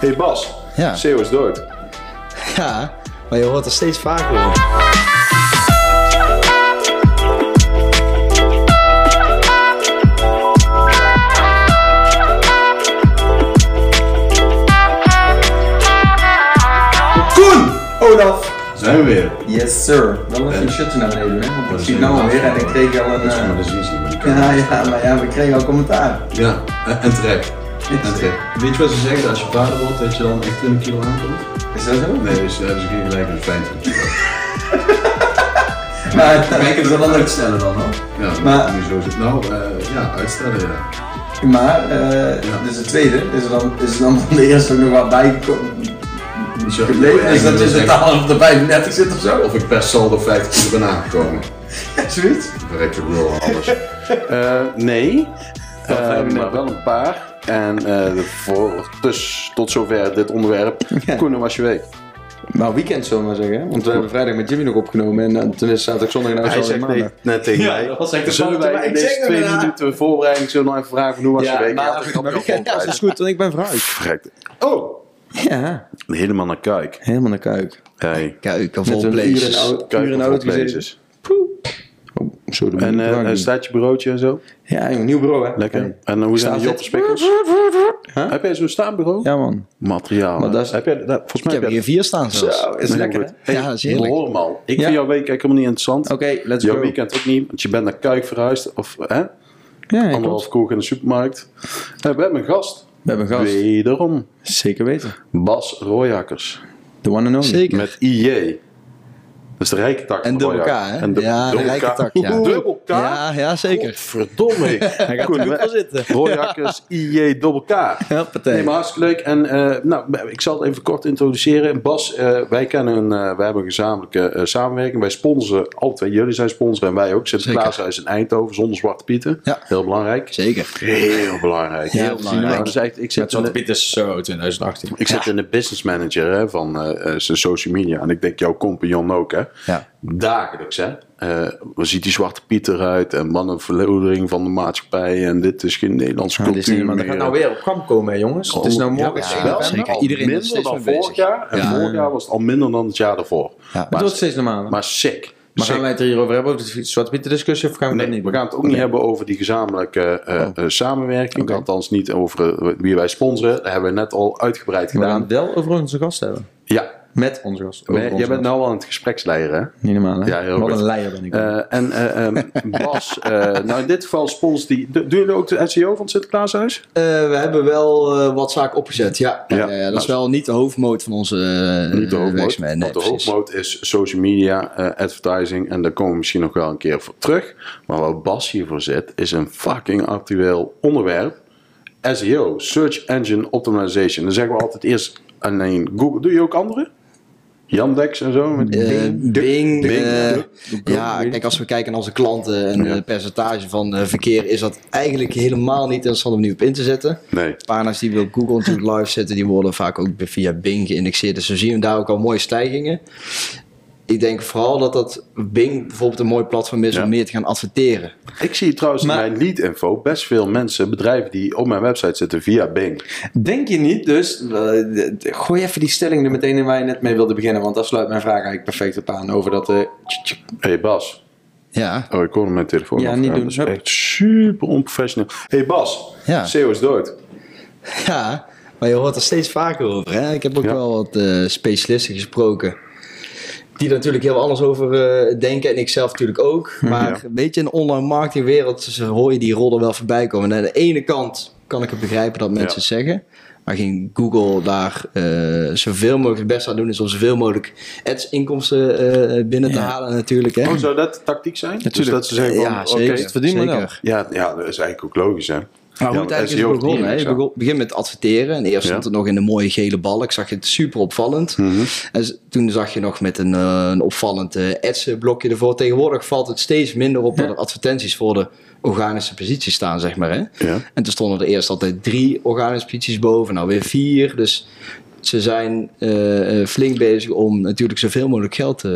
hey Bas, Ja. SEO is dood. Ja, maar je hoort er steeds vaker over. Koen! Olaf! Zijn we weer. Yes sir. Dan even je shirt naar beneden, hè? Want ik zie het nou alweer en ik kreeg al een... Dat is eh, maar de. Ja, ja, maar ja, we kregen al commentaar. Ja, en en terecht. Terecht. Weet je wat ze zeggen als je vader wordt, dat je dan echt 20 kilo aankomt? Is dat zo? Nee, dus hebben ze geen gelijk met 25 kilo. Maar wij kunnen het wel uitstellen dan, hoor. Ja, Maar- nu zo zit Nou, eh, ja, uitstellen ja. Maar, eh, dus de tweede, is er dan, is er dan van de eerste nog wat bijgekomen? Zo, Gebleven is dat je in totaal op de 35 zit of zo? Of ik per saldo 50 kilo ben aangekomen. Zoiets? Verrekt ik wel alles. Eh, nee, Eh, maar wel een paar. En eh, voor, dus tot zover dit onderwerp. Koen, was je week? Nou, weekend zullen we maar zeggen. Want we hebben vrijdag met Jimmy nog opgenomen en uh, toen is zaterdag zondag en nou nee, maandag. net tegen Ja, mij. dat was Zullen wij in ik deze zeg twee minuten voorbereiding zo nog even vragen van hoe was je Ja, week? maar, Je grapje maar weekend, ja, is goed, want ik ben verhuisd. Verrekt. Oh, Ja, helemaal naar Kuik. helemaal naar Kuik. Hey. Kijk, of Met all een uur in places. auto, Kuik of all places. Zo, En ik eh, eh, doen. staat je broodje en zo? Ja, jongen, nieuw bureau hè. Lekker. Hey. En hoe zijn de jopperspikkels? Heb jij zo'n staanbureau? Ja man. Materiaal. Maar dat is- heb jij, dat, volgens Ik mij heb heb hier vier staan zelfs. Zo, is lekker goed. hè. Ja, is heerlijk. Hoor. Ik Ja. vind jouw week eigenlijk helemaal niet interessant. Oké, let's Jouw go. weekend ook niet, want je bent naar Kuik verhuisd. Of hè? Ja, anderhalf koek in de supermarkt. Eh, we hebben een gast. We hebben een gast. Wederom. Zeker weten. Bas Rooijakkers. The one and only. Zeker. Met IJ. Dat is de rijke tak En dubbel K, hè? En de, Ja, de rijke tak, ja. Dubbel K? Ja, ja, zeker. Verdomme. Hij gaat er goed voor zitten. Rooijakkers, IJ, dubbel K. Nee, maar hartstikke leuk. En eh, nou, ik zal het even kort introduceren. Bas, eh, wij kennen een, eh, wij hebben een gezamenlijke eh, samenwerking. Wij sponsoren, alle twee jullie zijn sponsor en wij ook. Sinterklaashuis in Eindhoven, zonder zwarte pieten. Ja. Heel belangrijk. Zeker. Heel belangrijk. Heel belangrijk. Nou, dus echt, ik zit in Zwarte de, Piet is zo 2018. ik zit in de business manager hè, van eh, eh, zijn social media. En ik denk jouw compagnon ook. Hè. Ja. Dagelijks. Hè. Eh, hoe ziet die zwarte Piet eruit? En wat een verloedering van de maatschappij. En dit is geen Nederlandse Ja, dit is cultuur niet, maar dat meer. gaat nou weer op gang komen, hè, jongens. het is nou morgen. Ja, wel, zeker. al Iedereen is minder dan vorig bezig. jaar. En Ja. vorig jaar was het al minder dan het jaar daarvoor. Ja. Het wordt steeds normaler. Maar sick. Maar gaan wij het er hierover hebben, over de Zwarte Piet discussie, of gaan we Nee, niet we gaan het ook niet hebben over die gezamenlijke eh, eh, samenwerking. Oké. Althans niet over wie wij sponsoren. Dat hebben we net al uitgebreid We gaan gedaan. het wel over onze gast hebben. Ja, Met onze gast. Jij bent gast. nou al aan het gespreksleider hè? Niet normaal, hè? Ja, heel Wat goed. een leier ben ik. Eh, en eh, ehm, Bas, eh, nou in dit geval spons die... do- Doen jullie ook de SEO van het Sinterklaashuis? Eh, we hebben wel eh, wat zaken opgezet, ja. Ja. Dat is wel niet de hoofdmoot van onze uh, Niet de hoofdmoot. Nee, want de hoofdmoot is social media, advertising. En daar komen we misschien nog wel een keer voor terug. Maar wat Bas hiervoor zit, is een fucking actueel onderwerp. SEO, Search Engine Optimization. Dan zeggen we altijd eerst alleen Google. Doe je ook andere? Yandex en zo? Met Eh, Bing? Bing, Bing, eh, ja. ja, kijk, als we kijken naar onze klanten en Ja. het percentage van eh, verkeer, is dat eigenlijk helemaal niet interessant om nu op in te zetten. Nee. Pagina's die we op Google natuurlijk live zetten, die worden vaak ook via Bing geïndexeerd. Dus we zien daar ook al mooie stijgingen. Ik denk vooral dat dat Bing bijvoorbeeld een mooi platform is Ja. om meer te gaan adverteren. Ik zie trouwens Maar- in mijn lead info best veel mensen, bedrijven die op mijn website zitten via Bing. Denk je niet, dus eh, gooi even die stelling er meteen in waar je net mee wilde beginnen, want daar sluit mijn vraag eigenlijk perfect op aan over dat... eh. Hé hey Bas. Ja, Oh, ik hoorde mijn telefoon. Ja, niet doen. Dat is Hup. echt super onprofessioneel. Hé hey Bas. Ja. SEO is dood. ja, maar je hoort er steeds vaker over. Hè? Ik heb ook Ja. wel wat eh, specialisten gesproken. Die er natuurlijk heel anders over eh, denken. En ik zelf natuurlijk ook. Maar Ja. weet je, in de online marketingwereld dus hoor je die rollen wel voorbij komen. En aan de ene kant kan ik het begrijpen dat mensen Ja. zeggen. Maar ging Google daar eh, zoveel mogelijk het best aan doen is om zoveel mogelijk ads-inkomsten eh, binnen te Ja. halen natuurlijk. Hè? Oh, zou dat de tactiek zijn? Dus Natuurlijk. dat ze zeggen ja, oké, het verdienmodel. zeker. ja, ja, dat is eigenlijk ook logisch, hè? Maar hoe Ja, het eigenlijk SEO is begonnen. Je begint met adverteren. En eerst Ja. stond het nog in de mooie gele bal. Ik zag het super opvallend. Mhm. En toen zag je nog met een, eh, een opvallend eh, ads-blokje ervoor. Tegenwoordig valt het steeds minder op dat er advertenties voor de organische posities staan, zeg maar. Hè? Ja. En toen stonden er eerst altijd drie organische posities boven. Nou weer vier. Dus ze zijn eh, flink bezig om natuurlijk zoveel mogelijk geld Van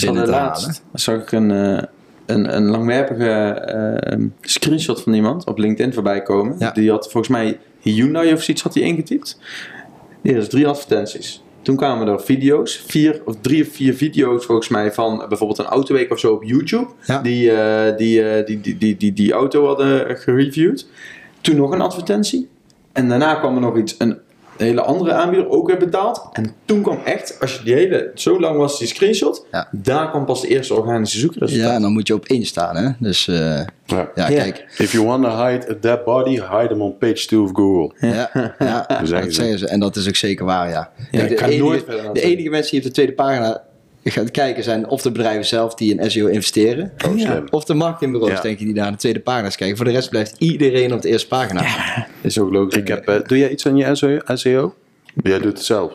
binnen te halen. zag ik een, eh, een, een langwerpige eh, screenshot van iemand op LinkedIn voorbij komen. Ja. Die had volgens mij Hyundai of zoiets had hij ingetypt. Is drie advertenties. Toen kwamen er video's, vier of drie of vier video's volgens mij van bijvoorbeeld een autoweek of zo op YouTube. Ja. Die, eh, die, eh, die, die, die, die, die auto hadden gereviewd. Toen nog een advertentie. En daarna kwam er nog iets, een hele andere aanbieder, ook weer betaald. En toen kwam echt, als je die hele, zo lang was die screenshot, Ja. daar kwam pas de eerste organische zoekresultaat. Ja, en dan moet je op één staan, hè. Dus, eh, Ja. kijk. If you want to hide a dead body, hide them on page 2 of Google. Ja, ja, zeggen dat ze. zeggen ze. En dat is ook zeker waar, ja. Ja, Kijk, ik de, enige mensen die op de tweede pagina gaan kijken zijn of de bedrijven zelf die in SEO investeren. Oh. Of de marketingbureaus, Ja. denk je, die naar de tweede pagina's kijken. Voor de rest blijft iedereen op de eerste pagina. Is ook logisch. Ik heb, eh, doe jij iets aan je SEO? SEO? Jij doet het zelf.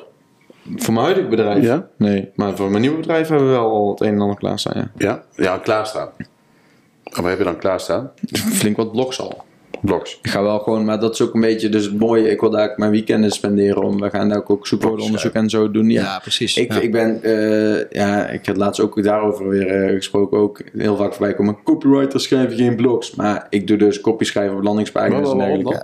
Voor mijn huidige bedrijf? Ja? Nee, maar voor mijn nieuwe bedrijf hebben we wel al het een en ander klaarstaan, ja. Ja? Ja, klaarstaan. En wat heb je dan klaarstaan? Flink wat blogs al. Blogs. Ik ga wel gewoon, maar dat is ook een beetje dus het mooie. Ik wil daar ook mijn weekenden spenderen om. We gaan daar ook zoekwoordenonderzoek en zo doen. Ja, Ja, precies. Ik, Ja. ik ben, eh, ja, ik had laatst ook daarover weer eh, gesproken. Ook heel vaak voorbij komen. Copywriters schrijven geen blogs. Maar ik doe dus copy schrijven op landingspagina's en dergelijke.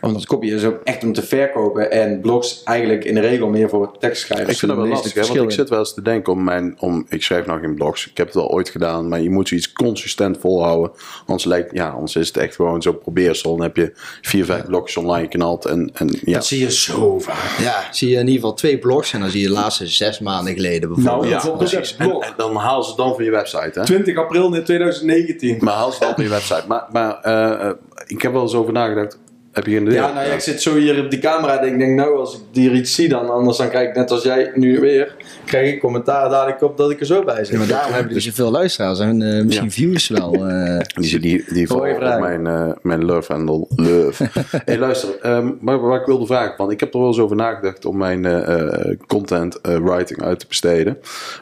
Omdat copy is ook echt om te verkopen. En blogs eigenlijk in de regel meer voor tekstschrijvers. Ik vind dat wel lastig, hè, want ik zit wel eens te denken om mijn... Om, ik schrijf nog geen blogs. Ik heb het wel ooit gedaan, maar je moet zoiets consistent volhouden. Anders, lijkt, ja, anders is het echt gewoon zo Dan heb je vier, vijf blogjes online geknald. En, en ja, Dat zie je zo vaak. Ja, zie je in ieder geval twee blogs en dan zie je de laatste zes maanden geleden bijvoorbeeld. Nou, ja, precies. En, en dan haal ze het dan van je website, hè? 20 april in 2019. Maar haal ze het dan van je website. Maar, maar eh, eh, ik heb wel eens over nagedacht. Heb je geen idee? Ja, nou ja, ik zit zo hier op die camera en ik denk, nou, als ik hier iets zie dan, anders dan krijg ik net als jij nu weer, krijg ik commentaar dadelijk op dat ik er zo bij Ja, zit. maar daarom hebben we dus zoveel luisteraars en eh, misschien Ja. views wel. eh. Die, die, die vallen Mooie op vraag. mijn, eh, mijn love handle. Love. hey, luister, ehm, maar waar ik wilde vragen, want ik heb er wel eens over nagedacht om mijn eh, eh, content eh, writing uit te besteden.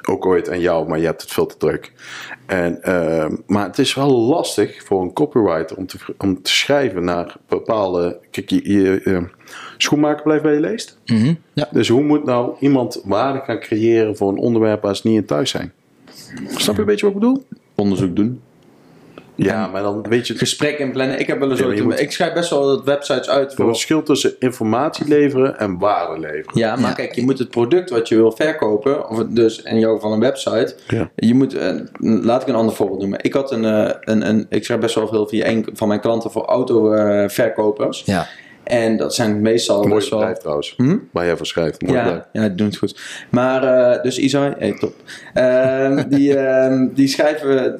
Ook ooit aan jou, maar je hebt het veel te druk. En, ehm, maar het is wel lastig voor een copywriter om te, om te schrijven naar bepaalde. Kijk, je, je, eh, schoenmaker blijft bij je leest. Mhm, Ja. Dus hoe moet nou iemand waarde gaan creëren voor een onderwerp waar ze niet in thuis zijn? Snap je een beetje wat ik bedoel? Onderzoek doen. Ja, maar dan weet je Gesprek inplannen. Ik heb wel eens Ja, maar ooit, je moet- ik schrijf best wel wat websites uit Er voor... verschil tussen informatie leveren en waarde leveren. Ja, maar Ja. kijk, je moet het product wat je wil verkopen, of het dus in jouw geval een website, Ja. je moet, eh, laat ik een ander voorbeeld noemen. Ik had een, eh, een, een ik schrijf best wel veel via een van mijn klanten voor autoverkopers. ja. En dat zijn meestal Mooi best wel... bedrijf trouwens. Hm? Waar jij voor schrijft. Mooi Ja, bedrijf. ja, die doen het goed. Maar, eh, dus Isai, hey, top. Ehm, die, ehm, die schrijven,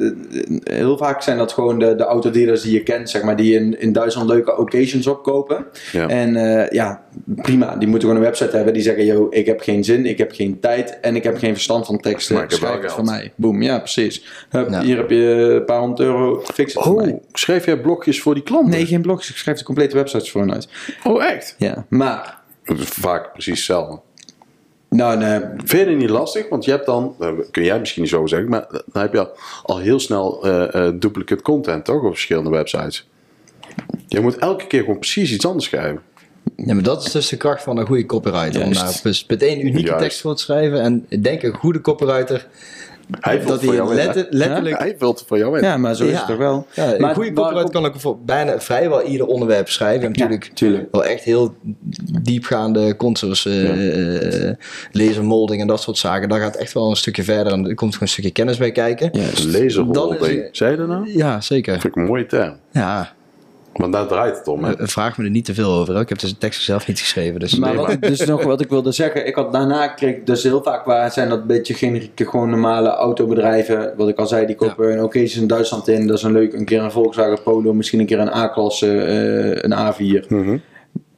heel vaak zijn dat gewoon de, de autodealers die je kent, zeg maar, die in, in Duitsland leuke occasions opkopen. Ja. En eh, ja, prima, die moeten gewoon een website hebben die zeggen, yo, ik heb geen zin, ik heb geen tijd en ik heb geen verstand van teksten. Maar ik heb Schrijf het geld. voor mij. Boom, ja, precies. Hup, Ja. Hier heb je een paar honderd euro, fix het voor mij. Oh, schrijf jij blokjes voor die klanten? Nee, geen blogs, ik schrijf de complete websites voor hen uit. Oh, echt? Ja, maar, Dat is vaak precies hetzelfde. nou nee, Vind je het niet lastig? Want je hebt dan, dat kun jij misschien niet zo zeggen, maar dan heb je al, al heel snel eh eh, duplicate content toch op verschillende websites. Je moet elke keer gewoon precies iets anders schrijven. Ja, maar dat is dus de kracht van een goede copywriter. Om daar met één unieke Juist. tekst voor te schrijven. En ik denk een goede copywriter, Hij vult dat voor hij jou in, hè? letter- letterlijk... Hij vult het voor jou in. ja, maar zo is Ja. het toch wel. Ja, een maar goede copywriter kan ook voor bijna vrijwel ieder onderwerp schrijven. En natuurlijk Ja, tuurlijk. wel echt heel diepgaande contours, eh eh, lasermolding en dat soort zaken. Daar gaat echt wel een stukje verder en er komt gewoon een stukje kennis bij kijken. Laserholding. het- Zei je dat nou? Ja, zeker. vind ik een mooie term. Ja, Want daar draait het om. Hè? eh, vraag me er niet te veel over. hoor. Ik heb dus de tekst zelf niet geschreven. Dus Maar wat, dus nog wat ik wilde zeggen, ik had daarna kreeg ik dus heel vaak waar zijn dat een beetje generieke, gewoon normale autobedrijven. Wat ik al zei, die kopen een occasion in Duitsland in. Dat is een leuk, een keer een Volkswagen Polo, misschien een keer een A-klasse, eh, een A4. Mhm.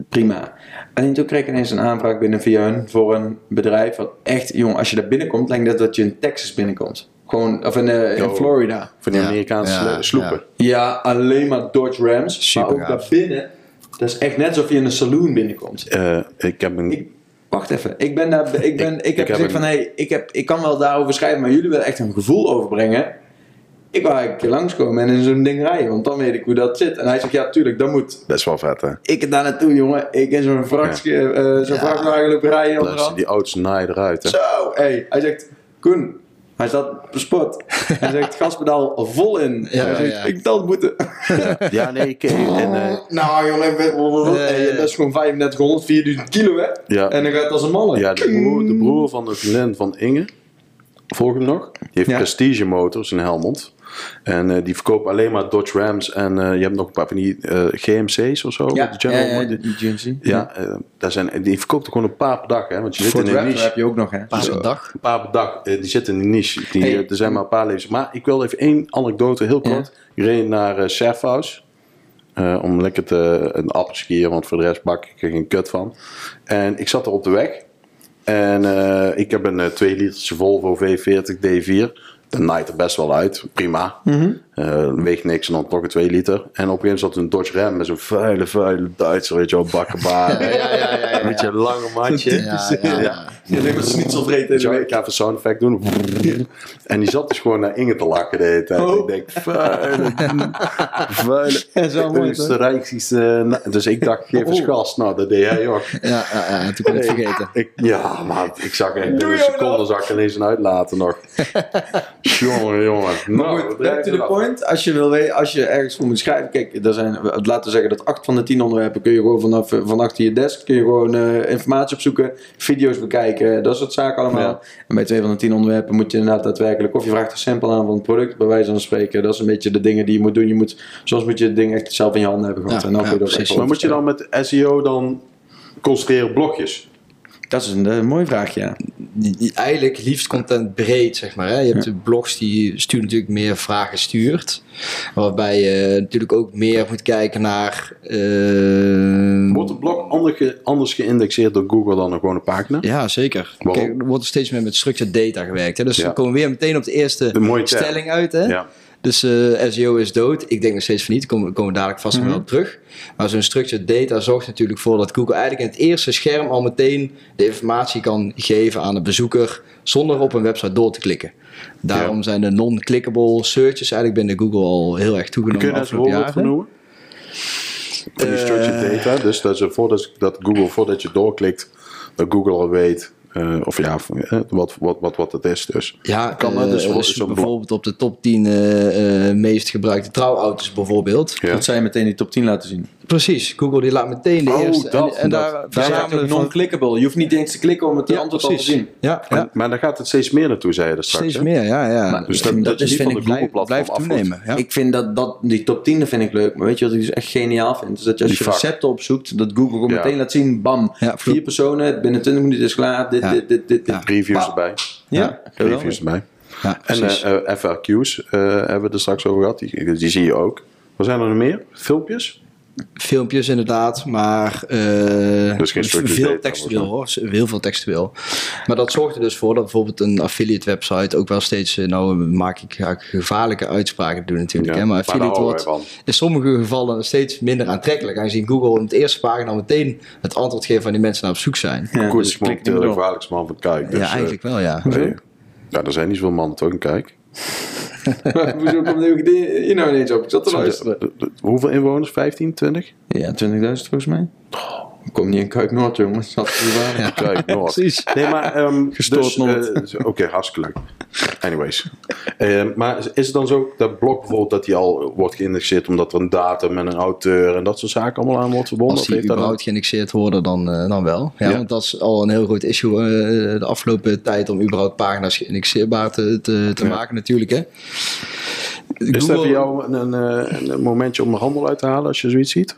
Prima. Alleen toen kreeg ik ineens een aanvraag binnen via hun voor een bedrijf. Wat echt, jongen, als je daar binnenkomt, lijkt het dat je in Texas binnenkomt. Gewoon, of in, eh, in Oh. Florida. Van die Ja, Amerikaanse ja, sloepen. Ja, alleen maar Dodge Rams. Super maar ook gaaf. daar binnen, dat is echt net alsof je in een saloon binnenkomt. Eh, ik heb een... Ik, wacht even. Ik ben daar. Ik, ben, ik, ik heb heb gezegd een- van hey, ik, heb, ik kan wel daarover schrijven, maar jullie willen echt een gevoel overbrengen. Ik wou een keer langskomen en in zo'n ding rijden, want dan weet ik hoe dat zit. En hij zegt ja, tuurlijk, dat moet. Best wel vet, hè? Ik daar naartoe, jongen. Ik in zo'n vrachtje, eh, zo'n Ja. vrachtwagen lopen rijden. Luister, die auto's naaien eruit, hè? Zo, hey. Hij zegt, Koen, Hij staat op sport. Hij zegt gaspedaal vol in. Ja, hij zegt, ja. ik dat moeten. Ja, nee, ik... En, eh, Nou jongen, ik ben- Ja, ja. En dat is gewoon 3500, 4000 kilo hè. Ja. En dan gaat het als een malle. ja, de broer, de broer van de vriendin van Inge, volg hem nog? Die heeft Ja. Prestige Motors in Helmond. En eh, die verkopen alleen maar Dodge Rams. En eh, je hebt nog een paar van die eh, GMC's of zo. ja, de General GMC. Ja, daar zijn, die verkoopt er gewoon een paar per dag. Hè, want je zit Ford in een Raptor niche. heb je ook nog hè. Paar per dag. Een paar per dag. die zitten in een niche. Die, Hey. er zijn maar een paar levens. Maar ik wil even één anekdote, heel kort. Ik reed naar eh eh, om lekker te, een appel te skiën. Want voor de rest bak ik er geen kut van. En ik zat er op de weg. En eh, ik heb een eh, 2 literse Volvo V40 D4. Dat naait er best wel uit. Prima. Eh, weegt niks en dan toch een 2 liter. En op een gegeven moment zat een Dodge Ram met zo'n vuile, vuile Duitser. Weet je wel, bakkenbaar. Ja, ja, ja, ja, ja. Weet je, lange matje. Ja, ja, ja. In de wel, week. ik ga even sound effect doen. En die zat dus gewoon naar Inge te lachen de hele tijd. Oh. Ik denk, vuile, vuile. Ja, zo mooi, Oostenrijkse, na- dus ik dacht, geef eens Oh. gas. Nou, dat deed hij ook. Ja, ja, ja, en toen kon ik het vergeten. Ik, ja, maar ik zag echt in een seconde zag ik ineens een uitlaten nog. jongen, jongen. Nou, goed, back to the point. Als je wil weten, als je ergens voor moet schrijven. Kijk, er zijn, laten we zeggen dat 8 van de 10 onderwerpen kun je gewoon vanaf van achter je desk kun je gewoon eh, informatie opzoeken, video's bekijken, dat soort zaken allemaal. Ja. En bij twee van de 10 onderwerpen moet je inderdaad daadwerkelijk of je vraagt een sample aan van het product, bij wijze van spreken. Dat is een beetje de dingen die je moet doen. Je moet, soms moet je het ding echt zelf in je handen hebben gehad. Ja, en dan ja, kun je dat precies. echt Maar moet je dan met SEO dan concentreren op blogjes? Dat is een, eh, mooi vraagje, ja. die- die eigenlijk liefst content breed, zeg maar. Hè? Je hebt de blogs die sturen natuurlijk meer vragen stuurt. Waarbij je natuurlijk ook meer moet kijken naar... eh, Wordt een blog anders, ge- anders geïndexeerd door Google dan een gewone pagina? ja, zeker. Waarom? Kijk, er wordt steeds meer met structured data gewerkt. Hè? Dus Ja. we komen weer meteen op de eerste Een mooie stelling uit. Hè? Ja. Dus eh, SEO is dood. Ik denk nog steeds van niet. Daar komen, komen we dadelijk vast nog wel op terug. Maar zo'n structured data zorgt natuurlijk voor dat Google eigenlijk in het eerste scherm al meteen de informatie kan geven aan de bezoeker zonder op een website door te klikken. Daarom Ja. zijn de non-clickable searches eigenlijk binnen Google al heel erg toegenomen Kun je de daar eens een afgelopen voorbeeld jaren. van noemen? Van die structured data. Dus dat, voordat, dat Google, voordat je doorklikt, dat Google al weet. Eh, of ja, eh, wat, wat, wat, wat het is. Dus. Ja, Kan eh, Dus dus bijvoorbeeld op de top 10 eh, eh, meest gebruikte trouwauto's bijvoorbeeld. Ja. Dat zij meteen die top 10 laten zien. Precies, Google die laat meteen de Oh, eerste dat, en, en dat. daar verzamelen non-clickable. Je hoeft niet eens te klikken om het Ja, antwoord al te zien. Ja, ja. En- maar daar gaat het steeds meer naartoe, zei je er straks. steeds hè? meer, ja, ja. Maar- Dus dat- dat is, niet vind van ik de blijf, Google-platform blijft af moet. toenemen. Ja. Ik vind dat, dat die top 10 dat vind ik leuk. Maar weet je wat ik dus echt geniaal vind? Is dat je als Die je vak. recepten opzoekt, dat Google gewoon Ja. meteen laat zien, bam, Ja, vier personen, binnen 20 minuten is klaar, dit, Ja. dit, dit, dit, dit. Ja. Reviews Bam. erbij. Ja, Reviews erbij. Ja, En eh, eh, FRQ's eh, hebben we er straks over gehad. Die, die zie je ook. Wat zijn er nog meer? Filmpjes? Filmpjes inderdaad, maar eh, Dus geen veel textueel hoor, heel veel textueel. Maar dat zorgt er dus voor dat bijvoorbeeld een affiliate website ook wel steeds, eh, nou maak ik, ga ik gevaarlijke uitspraken doen natuurlijk, Ja, hè, maar affiliate wordt van. in sommige gevallen steeds minder aantrekkelijk. Aangezien Google in de eerste pagina meteen het antwoord geeft waar die mensen naar op zoek zijn. Ja, Koers dus niet de gevaarlijkste man van Kijk. Dus, ja, eh, eigenlijk wel ja. nee. Ja, er zijn niet zoveel mannen toch in Kijk. Hoezo de die nou ineens op? Ik zat Hoeveel inwoners? 15, 20? Ja, 20.000 volgens mij. Ik kom niet in Kuik Noord, jongens. Dat is waar. Ja. Precies. Nee, maar... ehm, Gestoord dus, Noord. eh, Oké, hartstikke leuk. Anyways. Ehm, maar is het dan zo dat blog bijvoorbeeld dat die al wordt geïndexeerd omdat er een datum en een auteur en dat soort zaken allemaal aan wordt verbonden? Als die dat dan- überhaupt geïndexeerd worden, dan, eh, dan wel. Ja, Ja. Want dat is al een heel groot issue eh, de afgelopen tijd om überhaupt pagina's geïndexeerbaar te, te, te Ja. maken natuurlijk. Hè. Is dat Google- voor jou een, een, een momentje om er handel uit te halen als je zoiets ziet?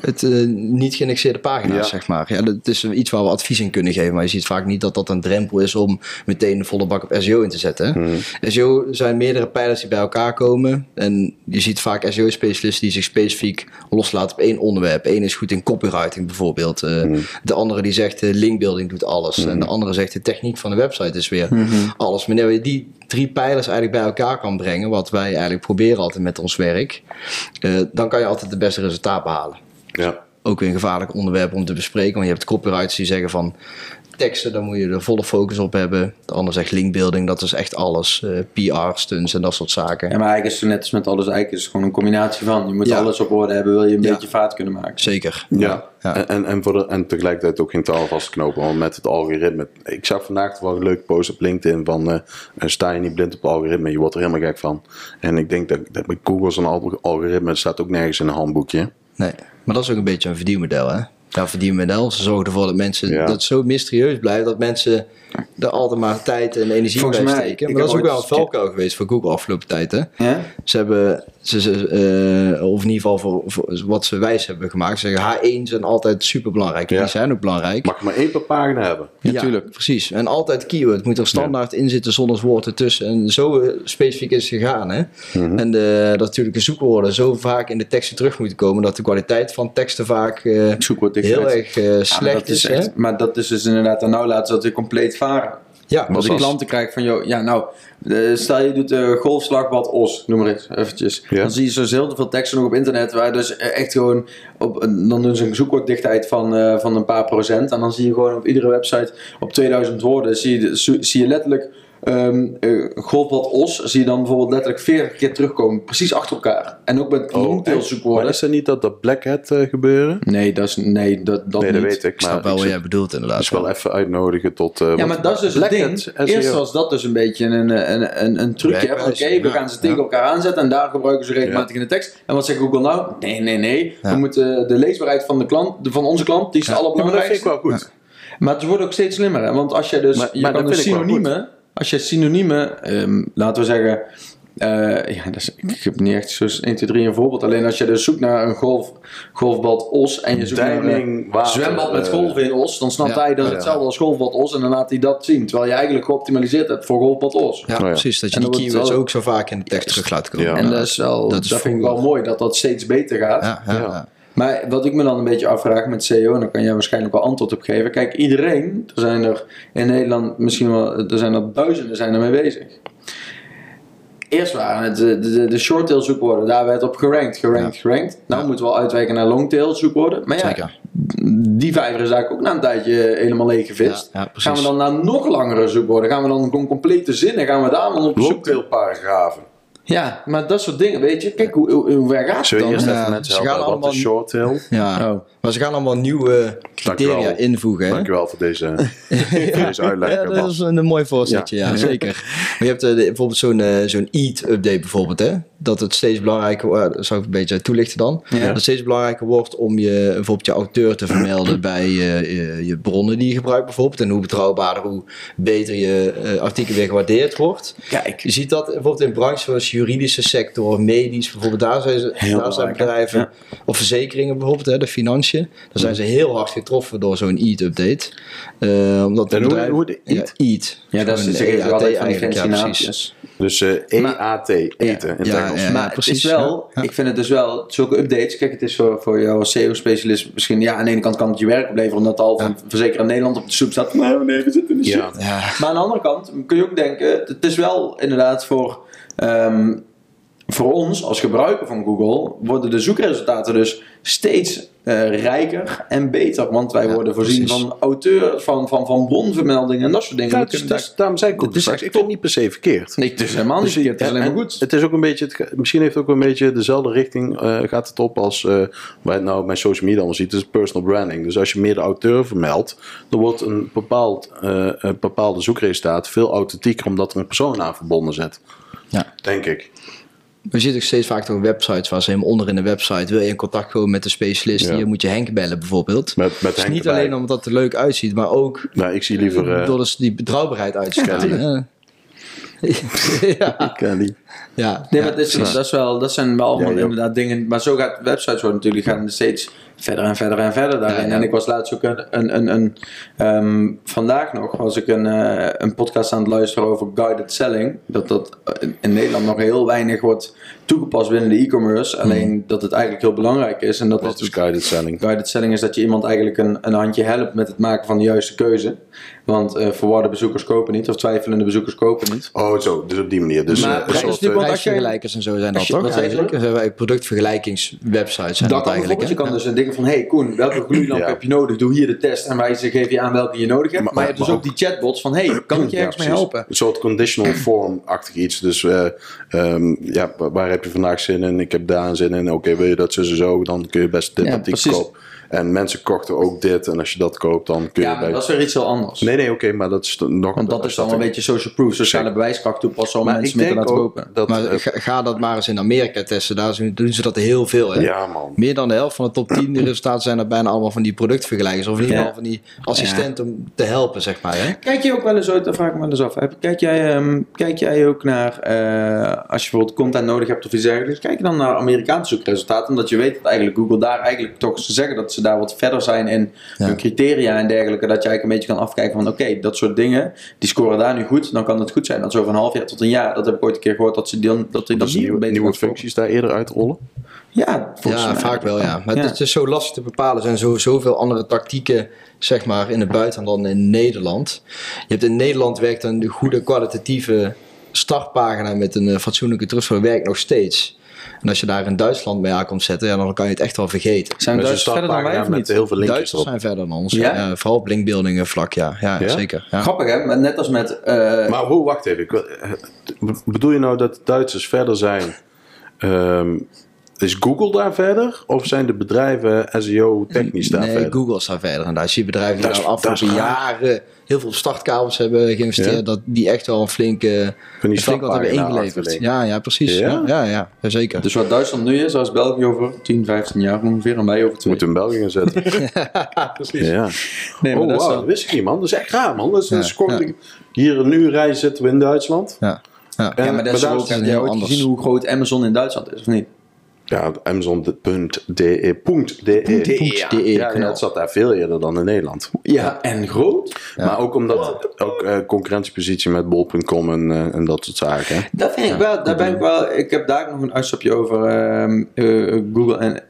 Het eh, niet geïndexeerde pagina's, Ja. zeg maar. Ja, dat is iets waar we advies in kunnen geven. Maar je ziet vaak niet dat dat een drempel is om meteen een volle bak op SEO in te zetten. Mhm. SEO zijn meerdere pijlers die bij elkaar komen. En je ziet vaak SEO-specialisten die zich specifiek loslaten op één onderwerp. Eén is goed in copywriting bijvoorbeeld. Eh, Mhm. De andere die zegt de linkbuilding doet alles. En de andere zegt de techniek van de website is weer alles. Maar wanneer je die drie pijlers eigenlijk bij elkaar kan brengen, wat wij eigenlijk proberen altijd met ons werk, eh, dan kan je altijd het beste resultaat behalen Ja. ook weer een gevaarlijk onderwerp om te bespreken. Want je hebt copywriters die zeggen van... teksten, daar moet je de volle focus op hebben. De ander zegt linkbuilding, dat is echt alles. eh, PR, stunts en dat soort zaken. Ja, maar eigenlijk is het net als met alles, eigenlijk is het gewoon een combinatie van. Je moet Ja. alles op orde hebben, wil je een Ja. beetje vaart kunnen maken. Zeker. Ja, Ja. En, en, en, voor de, en tegelijkertijd ook geen taal vastknopen, want met het algoritme. Ik zag vandaag wel een leuke post op LinkedIn van eh, eh, sta je niet blind op het algoritme, je wordt er helemaal gek van. En ik denk dat, dat met Google zo'n al- algoritme het staat ook nergens in een handboekje. Nee, maar dat is ook een beetje een verdienmodel, hè? Ja, verdienmodel. Ze zorgen ervoor dat mensen, Ja. dat het zo mysterieus blijft, dat mensen er altijd maar tijd en energie Volgens bij mij, steken. ik Maar dat is heb ook wel een valkuil geweest voor Google afgelopen tijd, hè? Ja? Ze hebben, ze, ze, eh, of in ieder geval voor, voor wat ze wijs hebben gemaakt, ze zeggen H1 zijn altijd super belangrijk. Ja. Die zijn ook belangrijk. Mag je maar één per pagina hebben. Ja, tuurlijk. Precies. En altijd keyword. Het moet er standaard in zitten zonder woord ertussen. En zo eh, specifiek is het gegaan. Hè? Mhm. En de, dat natuurlijke zoekwoorden zo vaak in de teksten terug moeten komen dat de kwaliteit van teksten vaak eh, Zoekwoorddichtheid. Heel erg eh, slecht is echt- maar dat is dus inderdaad, nou laten ze dat weer compleet varen. Ja, Als ik klanten krijg van, joh, ja nou, eh, stel je doet uh, golfslagbad os, noem maar eens, eventjes. Ja. Dan zie je zo heel veel teksten nog op internet waar dus eh, echt gewoon, op, dan doen ze een zoekwoorddichtheid van, van een paar procent. En dan zie je gewoon op iedere website op 2000 woorden, zie je, zie je letterlijk golfbad os, zie je dan bijvoorbeeld letterlijk 40 keer terugkomen, precies achter elkaar. En ook met longtail echt? zoekwoorden. Maar is er niet dat dat Black Hat eh, gebeuren? Nee, dat is, nee, dat, dat nee, niet. dat weet ik. Ik snap Maar wel ik wat jij bedoelt inderdaad. dus wel even uitnodigen tot... eh, Ja, maar dat is dus Black het ding. Hat, Eerst was dat dus een beetje een, een, een, een trucje. Oké, we gaan ze tegen elkaar aanzetten en daar gebruiken ze regelmatig in de tekst. En wat zegt Google nou? Nee, nee, nee. Ja. We moeten de leesbaarheid van, de klant, de- van onze klant, die is het Ja, maar dat vind allerbelangrijkste. ik wel goed. Maar het wordt ook steeds slimmer. Hè? Want als je dus, Maar- je maar kan dus synoniemen, als je synoniemen, ehm, laten we zeggen, eh, ja, ik heb niet echt zo 1, 2, 3 een voorbeeld. Alleen als je dus zoekt naar een golf, golfbad Os en je zoekt naar een water, zwembad met eh, golven in Os, dan snapt ja, hij dat ja. hetzelfde als golfbad Os en dan laat hij dat zien. Terwijl je eigenlijk geoptimaliseerd hebt voor golfbad Os. Ja, Oh ja. precies. Dat je En die keywords wel- ook zo vaak in de tekst terug laat komen. Ja. En dat is wel, dat dat, is vind ik wel mooi dat dat steeds beter gaat. Ja, ja, Ja. ja. Maar wat ik me dan een beetje afvraag met SEO, en daar kan jij waarschijnlijk wel antwoord op geven. Kijk, iedereen, er zijn er in Nederland misschien wel, er zijn er duizenden zijn ermee bezig. Eerst waren het de, de, de shorttail zoekwoorden, daar werd op gerankt, gerankt, gerankt. Nou Ja. moeten we al uitwijken naar longtail zoekwoorden. Maar ja, Zeker. die vijver is eigenlijk ook na een tijdje helemaal leeg gevist. Ja, gaan we dan naar nog langere zoekwoorden? Gaan we dan gewoon complete zinnen, gaan we daar dan op zoek? Ja, maar dat soort dingen, weet je. Kijk, hoe, hoe, hoe gaat het Zullen we dan? eerst even mensen helpen? Wat shorttail? Ja. Oh. Maar ze gaan allemaal nieuwe criteria Dankjewel. invoegen. Hè? Dankjewel voor deze, voor deze uitleg. Ja, eh, dat is een, een mooi voorzetje, ja, zeker. Maar je hebt eh, bijvoorbeeld zo'n eh, zo'n EAT-update bijvoorbeeld, hè? Dat het steeds belangrijker wordt, dat zou ik een beetje toelichten dan. Ja. Dat het steeds belangrijker wordt om je, bijvoorbeeld je auteur te vermelden bij eh, je, je bronnen die je gebruikt bijvoorbeeld. En hoe betrouwbaarder, hoe beter je eh, artikel weer gewaardeerd wordt. Kijk, Je ziet dat bijvoorbeeld in branches zoals juridische sector, medisch, bijvoorbeeld daar zijn, Heel daar zijn bedrijven, Ja. of verzekeringen bijvoorbeeld, hè, de financiën. Daar zijn ze heel hard getroffen door zo'n EAT-update. Eh, omdat de En hoe- de Ja, EAT? EAT. ja, dat is de er EAT altijd van die eigenlijk, ja, precies. Dus eh, EAT, eten in het Ja, Engels. ja. maar precies, het is wel, ja. ik vind het dus wel, zulke updates, kijk het is voor, voor jou als SEO-specialist misschien, ja aan de ene kant kan het je werk opleveren omdat al van verzekeraar Nederland op de soep staat, nee, nee, we zitten in de shit. Ja. Ja, Maar aan de andere kant kun je ook denken, het is wel inderdaad voor, ehm, voor ons als gebruiker van Google, worden de zoekresultaten dus steeds eh, rijker en beter. Want wij Ja, worden voorzien precies. van auteurs, van, van, van bronvermeldingen en dat soort dingen. Ja, We het is- is- daarom zei ik ook Het is straks, echt ik vind het niet per se verkeerd. Nee, het is helemaal niet Dus verkeerd, het is en- alleen maar goed. Het is ook een beetje, het misschien heeft het ook een beetje dezelfde richting eh, gaat het op als eh waar het nou bij social media allemaal ziet. Het is personal branding. Dus als je meer de auteur vermeldt, dan wordt een, bepaald, eh, een bepaalde zoekresultaat veel authentieker omdat er een persoon aan verbonden zit. Ja. Denk ik. We zitten ook steeds vaak toch websites waar ze helemaal onder in de website wil je in contact komen met de specialist. Ja. Hier moet je Henk bellen bijvoorbeeld. Met, met Dus Henk niet erbij. alleen omdat het er leuk uitziet, maar ook Nou, ik zie liever... eh door dus die betrouwbaarheid uit te stralen. hè. ja, Kelly. ja, Nee, ja, maar dat, is, dat, is wel, dat zijn wel allemaal ja. inderdaad dingen. Maar zo gaat websites worden natuurlijk gaan steeds verder en verder en verder daarin. Ja, ja. En ik was laatst ook een, een, een, een ehm, vandaag nog was ik een, eh, een podcast aan het luisteren over guided selling. Dat dat in Nederland nog heel weinig wordt toegepast binnen de e-commerce. Alleen dat het eigenlijk heel belangrijk is. En dat is is guided selling? Guided selling is dat je iemand eigenlijk een, een handje helpt met het maken van de juiste keuze. Want eh verwarde bezoekers kopen niet, of twijfelende bezoekers kopen niet. Oh, zo. Dus op die manier. Dus Maar eh, een prijs- soort, natuurlijk eh, Prijsvergelijkers en zo zijn dat toch? Eigenlijk? Dat productvergelijkingswebsites zijn Dat dat kan eigenlijk. Je kan dus een zeggen van, hey Koen, welke gloeilamp Ja. heb je nodig? Doe hier de test en wij ze geven je aan welke je nodig hebt. Maar- Maar, je hebt dus maar ook die chatbots van, hey, kan ik je Ja, ergens mee helpen? Een soort conditional form-achtig iets. Dus eh, ehm, ja, wa- waar heb je vandaag zin in? Ik heb daar zin in. Oké, wil je dat zo zo? Dan kun je best dit Ja, precies. kopen. En mensen kochten ook dit. En als je dat koopt, dan kun je Ja, maar bij... dat is weer iets heel anders. Nee, nee, oké, maar dat is dan nog... Want dat is dan een beetje social proof, sociale bewijskracht toepassen om Maar mensen mee te laten kopen. dat... Maar ga, ga dat maar eens in Amerika testen. Daar doen doen ze dat heel veel. Hè? ja, man. Meer dan de helft van de top 10 resultaten zijn er bijna allemaal van die productvergelijkers. Of in ieder Ja. geval van die assistenten om te helpen, zeg maar. Hè? Kijk je ook wel eens uit, dat vraag ik me wel eens af. Heb- Kijk jij, ehm, kijk jij ook naar, eh, als je bijvoorbeeld content nodig hebt of iets dergelijks, kijk je dan naar Amerikaanse zoekresultaten? Omdat je weet dat eigenlijk Google daar eigenlijk toch, ze zeggen dat ze daar wat verder zijn in Ja. hun criteria en dergelijke, dat je eigenlijk een beetje kan afkijken van oké, dat soort dingen, die scoren daar nu goed, dan kan het goed zijn. Dat zo van een half jaar tot een jaar, dat heb ik ooit een keer gehoord, dat ze dan, dat die Dat ze nieuwe, beter nieuwe functies daar eerder uitrollen. Ja, volgens Ja, mij. vaak wel, ja. Maar Ja. het is zo lastig te bepalen. Er zijn zo, zoveel andere tactieken, zeg maar, in het buitenland dan in Nederland. Je hebt in Nederland werkt een goede kwalitatieve startpagina met een eh, fatsoenlijke terugval werkt nog steeds. En als je daar in Duitsland mee aan komt zetten, ja, dan kan je het echt wel vergeten. Zijn Duitsers verder dan wij of met niet? heel veel linkjes Duitsers erop. zijn verder dan ons. Ja? Ja? vooral op linkbuildingen vlak, ja. Ja, Ja? zeker. Ja. Grappig hè, maar net als met... eh, Maar hoe, wacht even. Ik eh, bedoel je nou dat Duitsers verder zijn? Ehm, is Google daar verder? Of zijn de bedrijven SEO-technisch daar nee, verder? Google staat verder. En daar zie je bedrijven die is- de afgelopen is jaren heel veel startkabels hebben geïnvesteerd. Ja. Dat die echt wel een flinke, Van die een flink wat hebben ingeleverd. Ja, ja, precies. Ja? Ja, ja, ja, ja, zeker. Dus wat Duitsland nu is, als België over 10, 15 jaar ongeveer, en wij over twee. Moeten we in België gaan zetten. Precies. ja. Nee, maar oh, dat is wauw, dan- dat wist ik niet, man. Dat is echt raar, man. Dat is, is gewoon- ja. Hier een uur rijden zitten we in Duitsland. ja. Ja. En- Ja, maar dat is daar ook, is heel anders. gezien hoe groot Amazon in Duitsland is, of niet? Ja, Amazon.de. .de. ja. .de Ja, ja, knal. het zat daar veel eerder dan in Nederland. Ja, en groot? Maar ook omdat ook eh, concurrentiepositie met bol.com en, eh, en dat soort zaken. hè. Dat vind ik wel, daar ben ik wel, ik heb daar nog een uitstapje over ehm, eh, Google en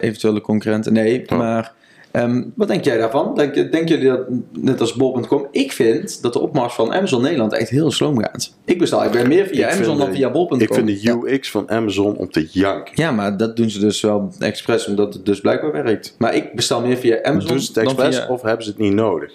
eventuele concurrenten. Nee, Oh. maar ehm, wat denk jij daarvan? Denk, denken jullie dat, net als bol.com, ik vind dat de opmars van Amazon Nederland echt heel sloom gaat. Ik bestel, ik ben meer via Ik Amazon dan de- via bol.com. Ik vind de UX van Amazon om te janken. Ja, maar dat doen ze dus wel expres, omdat het dus blijkbaar werkt. Maar ik bestel meer via Amazon Doen ze het expres via... of hebben ze het niet nodig?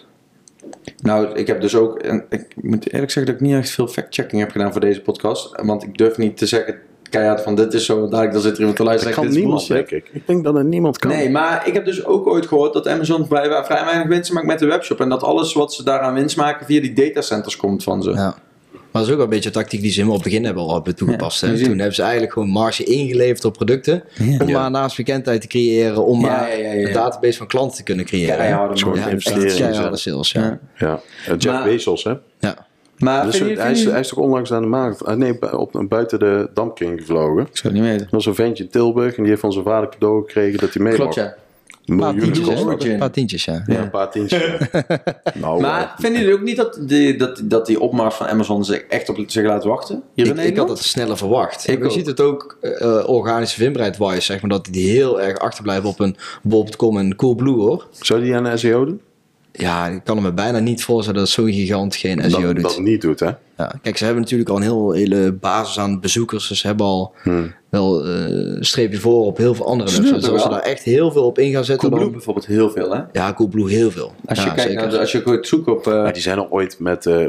Nou, ik heb dus ook... en Ik moet eerlijk zeggen dat ik niet echt veel fact-checking heb gedaan voor deze podcast. Want ik durf niet te zeggen keihard van dit is zo, dadelijk dan zit er iemand te luisteren en kan zegt dit is niemand, denk ik. Ik denk dat het niemand kan. Nee, maar ik heb dus ook ooit gehoord dat Amazon vrij, vrij weinig winst maakt met de webshop. En dat alles wat ze daaraan winst maken via die datacenters komt van ze. Ja. Maar dat is ook wel een beetje een tactiek die ze helemaal op het begin hebben al hebben toegepast. Ja, hè. Toen hebben ze eigenlijk gewoon marge ingeleverd op producten. Om Ja. maar naast bekendheid te creëren. Om Ja, maar ja, ja, ja. een database van klanten te kunnen creëren. Keiharde. Ja, investeren echt in keiharde zelf. sales. Ja. Ja. Ja. Jeff Maar- Bezos, hè? Ja. Maar Dus vind je- hij, vind is, je- hij is toch onlangs naar de maan gevlogen? Nee, op, buiten de Dampking gevlogen. Ik zou het niet weten. Er was een ventje in Tilburg en die heeft van zijn vader cadeau gekregen dat hij mee Klopt, mag. ja. Een paar tientjes. Een paar tientjes, ja. Ja, een paar tientjes. nou, Maar eh, vinden jullie ook niet dat die, dat, dat die opmars van Amazon zich echt op zich laat wachten? Hier Ik, ik had het sneller verwacht. Ik je ook. ziet het ook eh, organische vindbaarheid-wise, zeg maar, dat die heel erg achterblijven op een bol.com en Coolblue, hoor. zou die aan de SEO doen? Ja, ik kan me bijna niet voorstellen dat zo'n gigant geen SEO dat, doet. dat niet doet, hè? Ja, kijk, ze hebben natuurlijk al een heel hele basis aan bezoekers. Dus ze hebben al Hmm. wel eh, een streepje voor op heel veel andere websites. het Als ze daar echt heel veel op in gaan zetten, Coolblue dan... bijvoorbeeld heel veel, hè? Ja, Coolblue heel veel. Als je ja, kijkt naar als je goed zoekt op... eh, Maar die zijn al ooit met eh,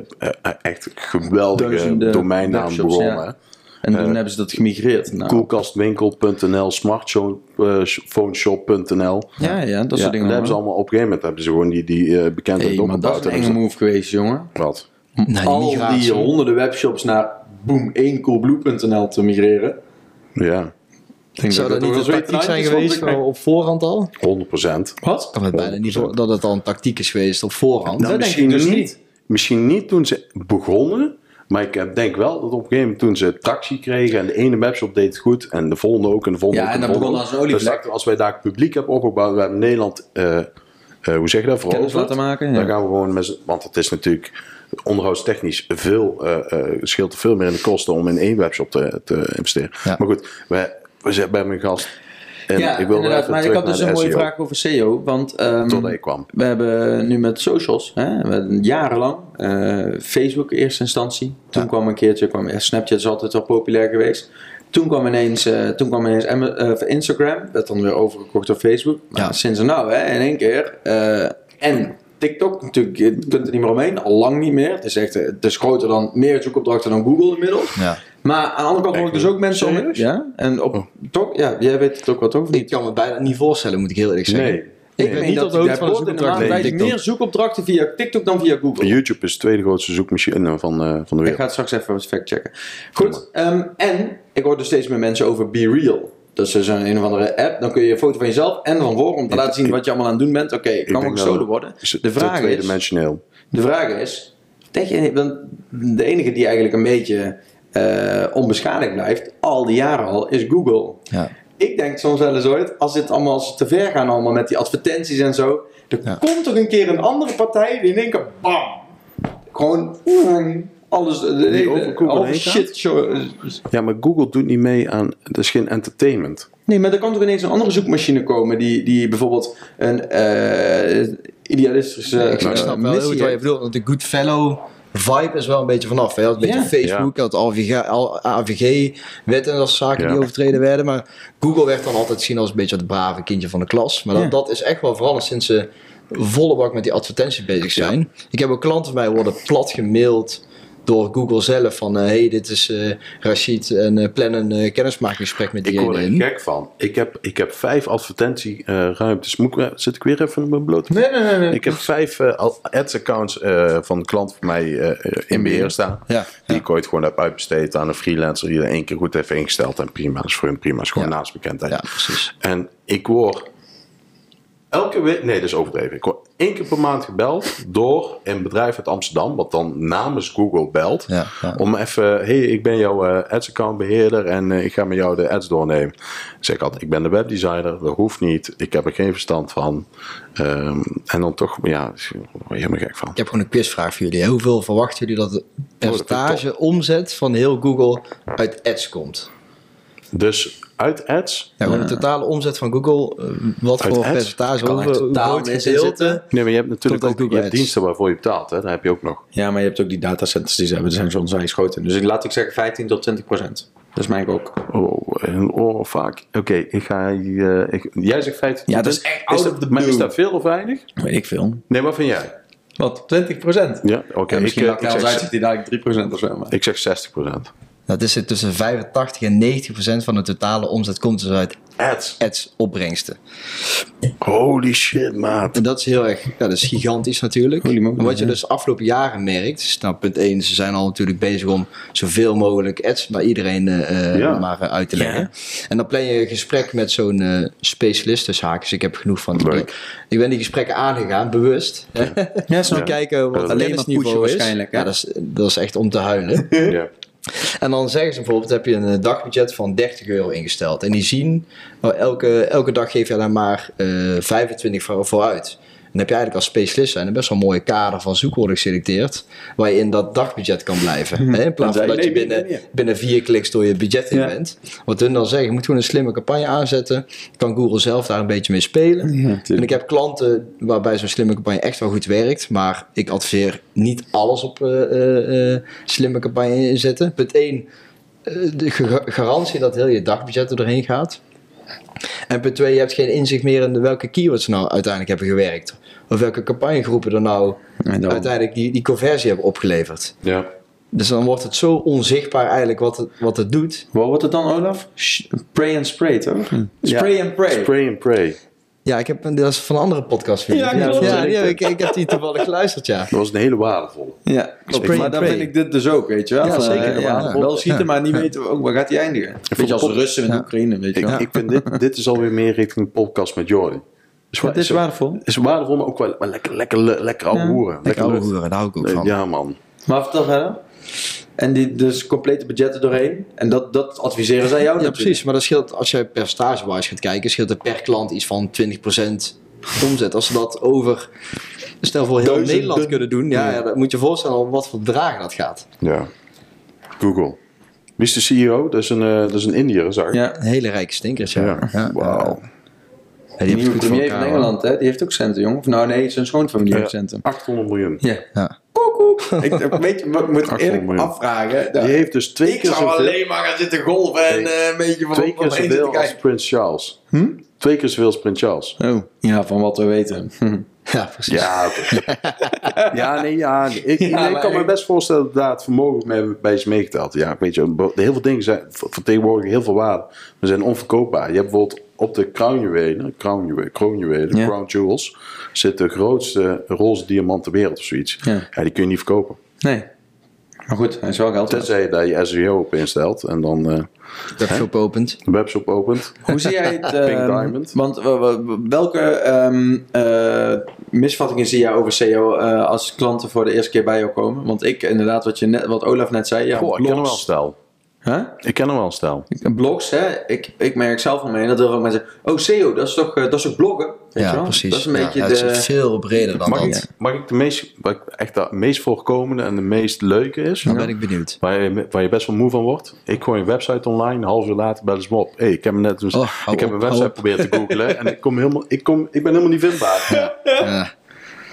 echt geweldige webshops, begonnen. En toen hebben ze dat gemigreerd. Nou, Koelkastwinkel.nl, smartphoneshop.nl. Ja, ja, dat soort en dingen. daar hebben ze allemaal. op een gegeven moment hebben ze gewoon die, die eh bekendheid Hey, maar dat is een enge move geweest, jongen. Wat? Nou, die Al migratie. die honderden webshops naar boom 1 coolblue.nl te migreren. Ja, denk Zou dat toch niet een tactiek zijn geweest op voorhand al? 100 procent. Wat? Ik kan me bijna niet dat het al een tactiek is geweest op voorhand. Nou, denk ik dus niet. Misschien niet toen ze begonnen. Maar ik eh, denk wel dat op een gegeven moment toen ze tractie kregen en de ene webshop deed het goed en de volgende ook en de volgende Ja, ook. en dat volgende begon als olievlek. Dus als wij daar publiek hebben opgebouwd, we hebben Nederland, eh, eh, hoe zeg je dat, veroverd. laten maken. Dan Ja. gaan we gewoon met want het is natuurlijk onderhoudstechnisch veel, eh, scheelt veel meer in de kosten om in één webshop te, te investeren. Ja. Maar goed, we, we zijn bij mijn gast. En ja, ik wil inderdaad. even Maar ik had dus een mooie SEO, vraag over SEO. Want Totdat ik kwam. we hebben nu met socials, hè, we jarenlang, eh, Facebook in eerste instantie. Toen Ja. kwam een keertje, kwam, Snapchat is altijd wel populair geweest. Toen kwam ineens, eh, toen kwam ineens eh, Instagram, werd dan weer overgekocht door Facebook. Maar Ja. sinds nou, hè, in één keer. en TikTok, natuurlijk, je kunt er niet meer omheen, al lang niet meer. Het is echt, het is groter dan, meer zoekopdrachten dan Google inmiddels. Ja. Maar aan de andere kant hoor ik dus ook mensen om. Ja, en op, Oh. toch, ja, jij weet het ook wat toch of Ik niet? kan me bijna niet voorstellen, moet ik heel eerlijk zeggen. Nee. Ik Nee, ben niet dat- op de van bij van meer zoekopdrachten via TikTok dan via Google. YouTube is de tweede grootste zoekmachine van, eh, van de Ik wereld. ga het straks even wat fact checken. Goed, ehm, en ik hoor dus steeds meer mensen over Be Real. Dat is dus een, een of andere app. Dan kun je een foto van jezelf en van voor om te Ik- laten zien ik- wat je allemaal aan het doen bent. Oké, Ik kan ook solo worden. is het De vraag is, tweedimensioneel. de vraag is, denk je, de enige die eigenlijk een beetje eh, onbeschadigd blijft, al die jaren al, is Google. Ja. Ik denk soms wel eens ooit, als dit allemaal als te ver gaan allemaal met die advertenties en zo, er Ja. komt toch een keer een andere partij die in één keer bam, gewoon mm, alles, de, over gaat? shit show. Ja, maar Google doet niet mee aan. Dat is geen entertainment. Nee, maar er kan toch ineens een andere zoekmachine komen die, die bijvoorbeeld een eh, idealistische ik eh, snap wel goed wat je bedoelt. Want de Goodfellow vibe is wel een beetje vanaf. Hè? Een beetje Facebook, dat AVG-wet en dat soort zaken die overtreden werden. Maar Google werd dan altijd gezien als een beetje het brave kindje van de klas. Maar dat, is echt wel veranderd sinds ze volle bak met die advertenties bezig zijn. Ik heb ook klanten bij worden plat gemaild door Google zelf van eh, hey dit is eh Rashid en eh, plan een eh, kennismakingsgesprek met Ik word er gek van. Ik heb, ik heb vijf advertentieruimtes. Moet ik, weer- zit ik weer even op mijn blote Nee, nee, nee. nee. Ik heb vijf al- ads-accounts eh, van een klant van mij in beheer staan. Ja, Die ik ooit gewoon heb uitbesteed aan een freelancer die er één keer goed heeft ingesteld. En prima, dat is voor hem prima. Dat is gewoon Ja. naastbekendheid. ja, precies. En ik word elke week, nee dat is overdreven. Ik word één keer per maand gebeld door een bedrijf uit Amsterdam. Wat dan namens Google belt. Ja, ja. Om even, hey ik ben jouw eh, ads account beheerder en eh, ik ga met jou de ads doornemen. Zeg ik altijd, ik ben de webdesigner, dat hoeft niet. Ik heb er geen verstand van. Ehm, en dan toch, ja, helemaal gek van. Ik heb gewoon een quizvraag voor jullie. hè. Hoeveel verwachten jullie dat ik percentage omzet van heel Google uit ads komt? Dus uit ads, Ja, de totale omzet van Google. eh, wat Uit voor ads? percentage? Hoeveel groot mis in gedeelte? zitten. nee, maar je hebt natuurlijk ook je hebt diensten waarvoor je betaalt. Hè? Daar heb je ook nog. Ja, maar je hebt ook die datacenters die ze hebben. Die zijn soms onwijs groot in. Dus ik laat ik zeggen 15 tot 20 procent. Dat is mijn ook. Oh, oh vaak. Oké, ik ga. eh, ik, jij zegt 15. Ja, dat is echt out dat, Maar is dat veel of weinig? Weet ik veel. Nee, wat vind jij? Wat? 20 procent? Ja, oké. Ja, misschien ik, eh, ik ik, uit, zeg, dadelijk 3 procent of zo. Maar. ik zeg 60 procent. Dat is het tussen 85 en 90 procent van de totale omzet komt dus uit Ads. ads opbrengsten. Holy shit, maat. En dat is heel erg, ja, dat is gigantisch natuurlijk. En wat je ja. dus afgelopen jaren merkt, is nou punt 1, ze zijn al natuurlijk bezig om zoveel mogelijk ads bij iedereen eh, eh, Ja. maar eh, uit te leggen. En dan plan je een gesprek met zo'n eh specialist tussen haakjes. Ik heb genoeg van. Leuk. Ik ben die gesprekken aangegaan, bewust. Ja, Om te kijken wat Ja, het alleen maar kennisniveau pushen is. waarschijnlijk, hè? Ja, dat is, dat is echt om te huilen. Ja. En dan zeggen ze bijvoorbeeld, heb je een eh, dagbudget van 30 euro ingesteld. En die zien, oh, elke, elke dag geef je daar maar eh 25 voor, vooruit. Dan heb je eigenlijk als specialist zijn een best wel mooie kader van zoekwoorden geselecteerd. Waar je in dat dagbudget kan blijven. Hè? In plaats van dat je binnen, nee, binnen vier kliks door je budget Ja. bent. Wat hun dan zeggen, je moet gewoon een slimme campagne aanzetten. Kan Google zelf daar een beetje mee spelen. en ik heb klanten waarbij zo'n slimme campagne echt wel goed werkt. Maar ik adviseer niet alles op eh, eh, eh, slimme campagne inzetten. Punt 1, de ga- garantie dat heel je dagbudget er doorheen gaat. En punt 2, je hebt geen inzicht meer in welke keywords nou uiteindelijk hebben gewerkt. Of welke campagnegroepen er nou dan- uiteindelijk die, die conversie hebben opgeleverd. ja. Dus dan wordt het zo onzichtbaar eigenlijk wat het, wat het doet. Wat wordt het dan, Olaf? Sh- Pray and spray, toch? Spray and pray. Spray and pray. Ja, ik heb een, dat is van een andere podcast. vind ik. Ja, ja, klopt. ja, ja, ik, ik heb die toevallig geluisterd, ja. Dat was een hele waardevolle. Ja, klopt. Maar dan pray. vind ik dit dus ook, weet je wel. Ja, zeker. eh, Ja. Wel schieten, Ja. maar niet weten ook waar gaat hij eindigen. Beetje als Russen in Ja. Oekraïne, weet je Ik, wel. ik vind dit, dit is alweer meer richting podcast met Jordi. Is Het is waardevol. Is waardevol, maar ook wel, wel lekker, lekker, lekker ouwe hoeren. Lekker ouwe lucht. hoeren, daar hou ik ook van. Ja, man. Maar vertel verder. En die dus complete budgetten doorheen. En dat, dat adviseren zij jou Ja, natuurlijk. precies. Maar dat scheelt, als je percentagewijs gaat kijken, scheelt er per klant iets van 20% omzet. Als ze dat over, stel voor heel Duizenden. Nederland kunnen doen, ja, ja, dan moet je je voorstellen om wat voor bedragen dat gaat. Ja. Google. Wie is de CEO? Dat is een, eh, dat is een Indiër, zag ik. Ja. Een hele rijke stinkers, ja. Ja. ja. Wauw. Ja, Die nieuwe premier van Engeland, hè, die heeft ook centen, jongen. Of nou nee, zijn schoonfamilie Ja. heeft centen. 800 miljoen. Ja. Ja. Ik, weet je, ik moet eerlijk afvragen. Die heeft dus twee ik keer zou zoveel, alleen maar gaan zitten golven en eh, een beetje van twee keer zoveel als. Prins Charles. Hm? Twee keer zoveel als Prins Charles. Oh, ja, van wat we weten. Hm. Ja, precies. Ja, nee, ja. Ik, ik- Ja, nee, ik maar kan me ik- best voorstellen dat daar het vermogen mee, bij is meegeteld. Ja, weet je, heel veel dingen zijn ver- vertegenwoordigen heel veel waarde. We zijn onverkoopbaar. Je hebt bijvoorbeeld op de kroonjuwelen, kroonjuwelen, kroonjuwelen Ja. crown jewels, zit de grootste roze diamant ter wereld of zoiets. Ja. Ja, die kun je niet verkopen. Nee. Maar goed, hij is wel geld. Tenzij je daar je SEO op instelt en dan eh, Webshop opent. webshop opent. Hoe zie jij het? Pink ehm, Diamond. Want welke ehm, eh, misvattingen zie jij over SEO eh, als klanten voor de eerste keer bij jou komen? Want ik, inderdaad, wat, je net, wat Olaf net zei, ja, Goh, ik ken hem wel stel. Huh? Ik ken hem wel een stel. Blogs, hè? Ik, ik merk zelf al mee, en dat heel veel mensen oh SEO, dat is toch, eh, dat is toch bloggen? Weet Ja, precies. Dat is een Ja, beetje ja, de... het is veel breder dan Mag dat. ik, mag ik de meest, wat ik echt de meest voorkomende en de meest leuke is? Dan ben ik benieuwd. Waar je, waar je best wel moe van wordt. Ik gooi een website online, een half uur later bellen ze me op. hey, ik heb, net, dus, Oh, ik heb op, een website op. proberen te googlen en ik, kom helemaal, ik, kom, ik ben helemaal niet vindbaar. Ja.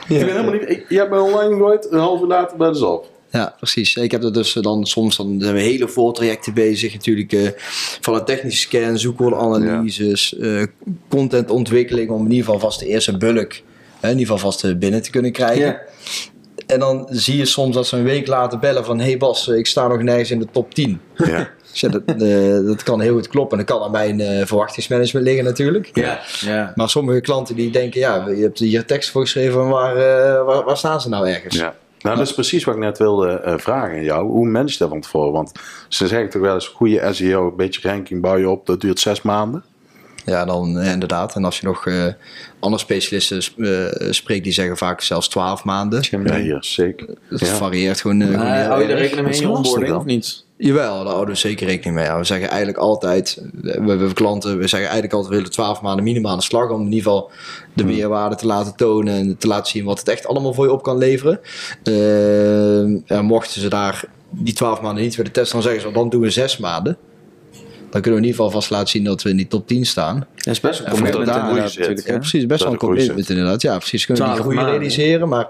Ik ben helemaal niet, ik, je hebt me online gegooid, een half uur later bellen ze op. Ja, precies. Ik heb er dus eh, dan soms dan zijn we hele voortrajecten bezig natuurlijk. eh, van een technische scan, zoekwoordanalyses, eh contentontwikkeling om in ieder geval vast de eerste bulk in ieder geval vast binnen te kunnen krijgen. Ja. En dan zie je soms dat ze een week later bellen van... hey Bas, ik sta nog nergens in de top 10. Ja. Dus ja, dat, eh, dat kan heel goed kloppen. En dat kan aan mijn eh, verwachtingsmanagement liggen natuurlijk. Ja, ja. Maar sommige klanten die denken... ja, je hebt hier tekst voor geschreven... waar, eh, waar, waar staan ze nou ergens? ja. Nou, dat is precies wat ik net wilde eh, vragen aan jou. Hoe manage je dat van tevoren? Want ze zeggen toch wel eens, goede SEO, een beetje ranking bouw je op, dat duurt zes maanden. Ja, dan eh, inderdaad. En als je nog eh, andere specialisten eh, spreekt, die zeggen vaak zelfs 12 maanden. Ja, hier, zeker. Het Ja. varieert gewoon. eh, gewoon Maar hou je er rekening mee in je onboarding of niet? Jawel, daar houden we zeker rekening mee. Ja, we zeggen eigenlijk altijd, we hebben klanten, we zeggen eigenlijk altijd, we willen 12 maanden minimaal aan de slag om in ieder geval de meerwaarde te laten tonen en te laten zien wat het echt allemaal voor je op kan leveren. En mochten ze daar die 12 maanden niet willen testen, dan zeggen ze, dan doen we 6 maanden. Dan kunnen we in ieder geval vast laten zien dat we in die top 10 staan. Dat is best een commitment daar inderdaad natuurlijk. Ja, precies, best wel een commitment inderdaad. Ja, precies. Kunnen we die 12 groei realiseren, maar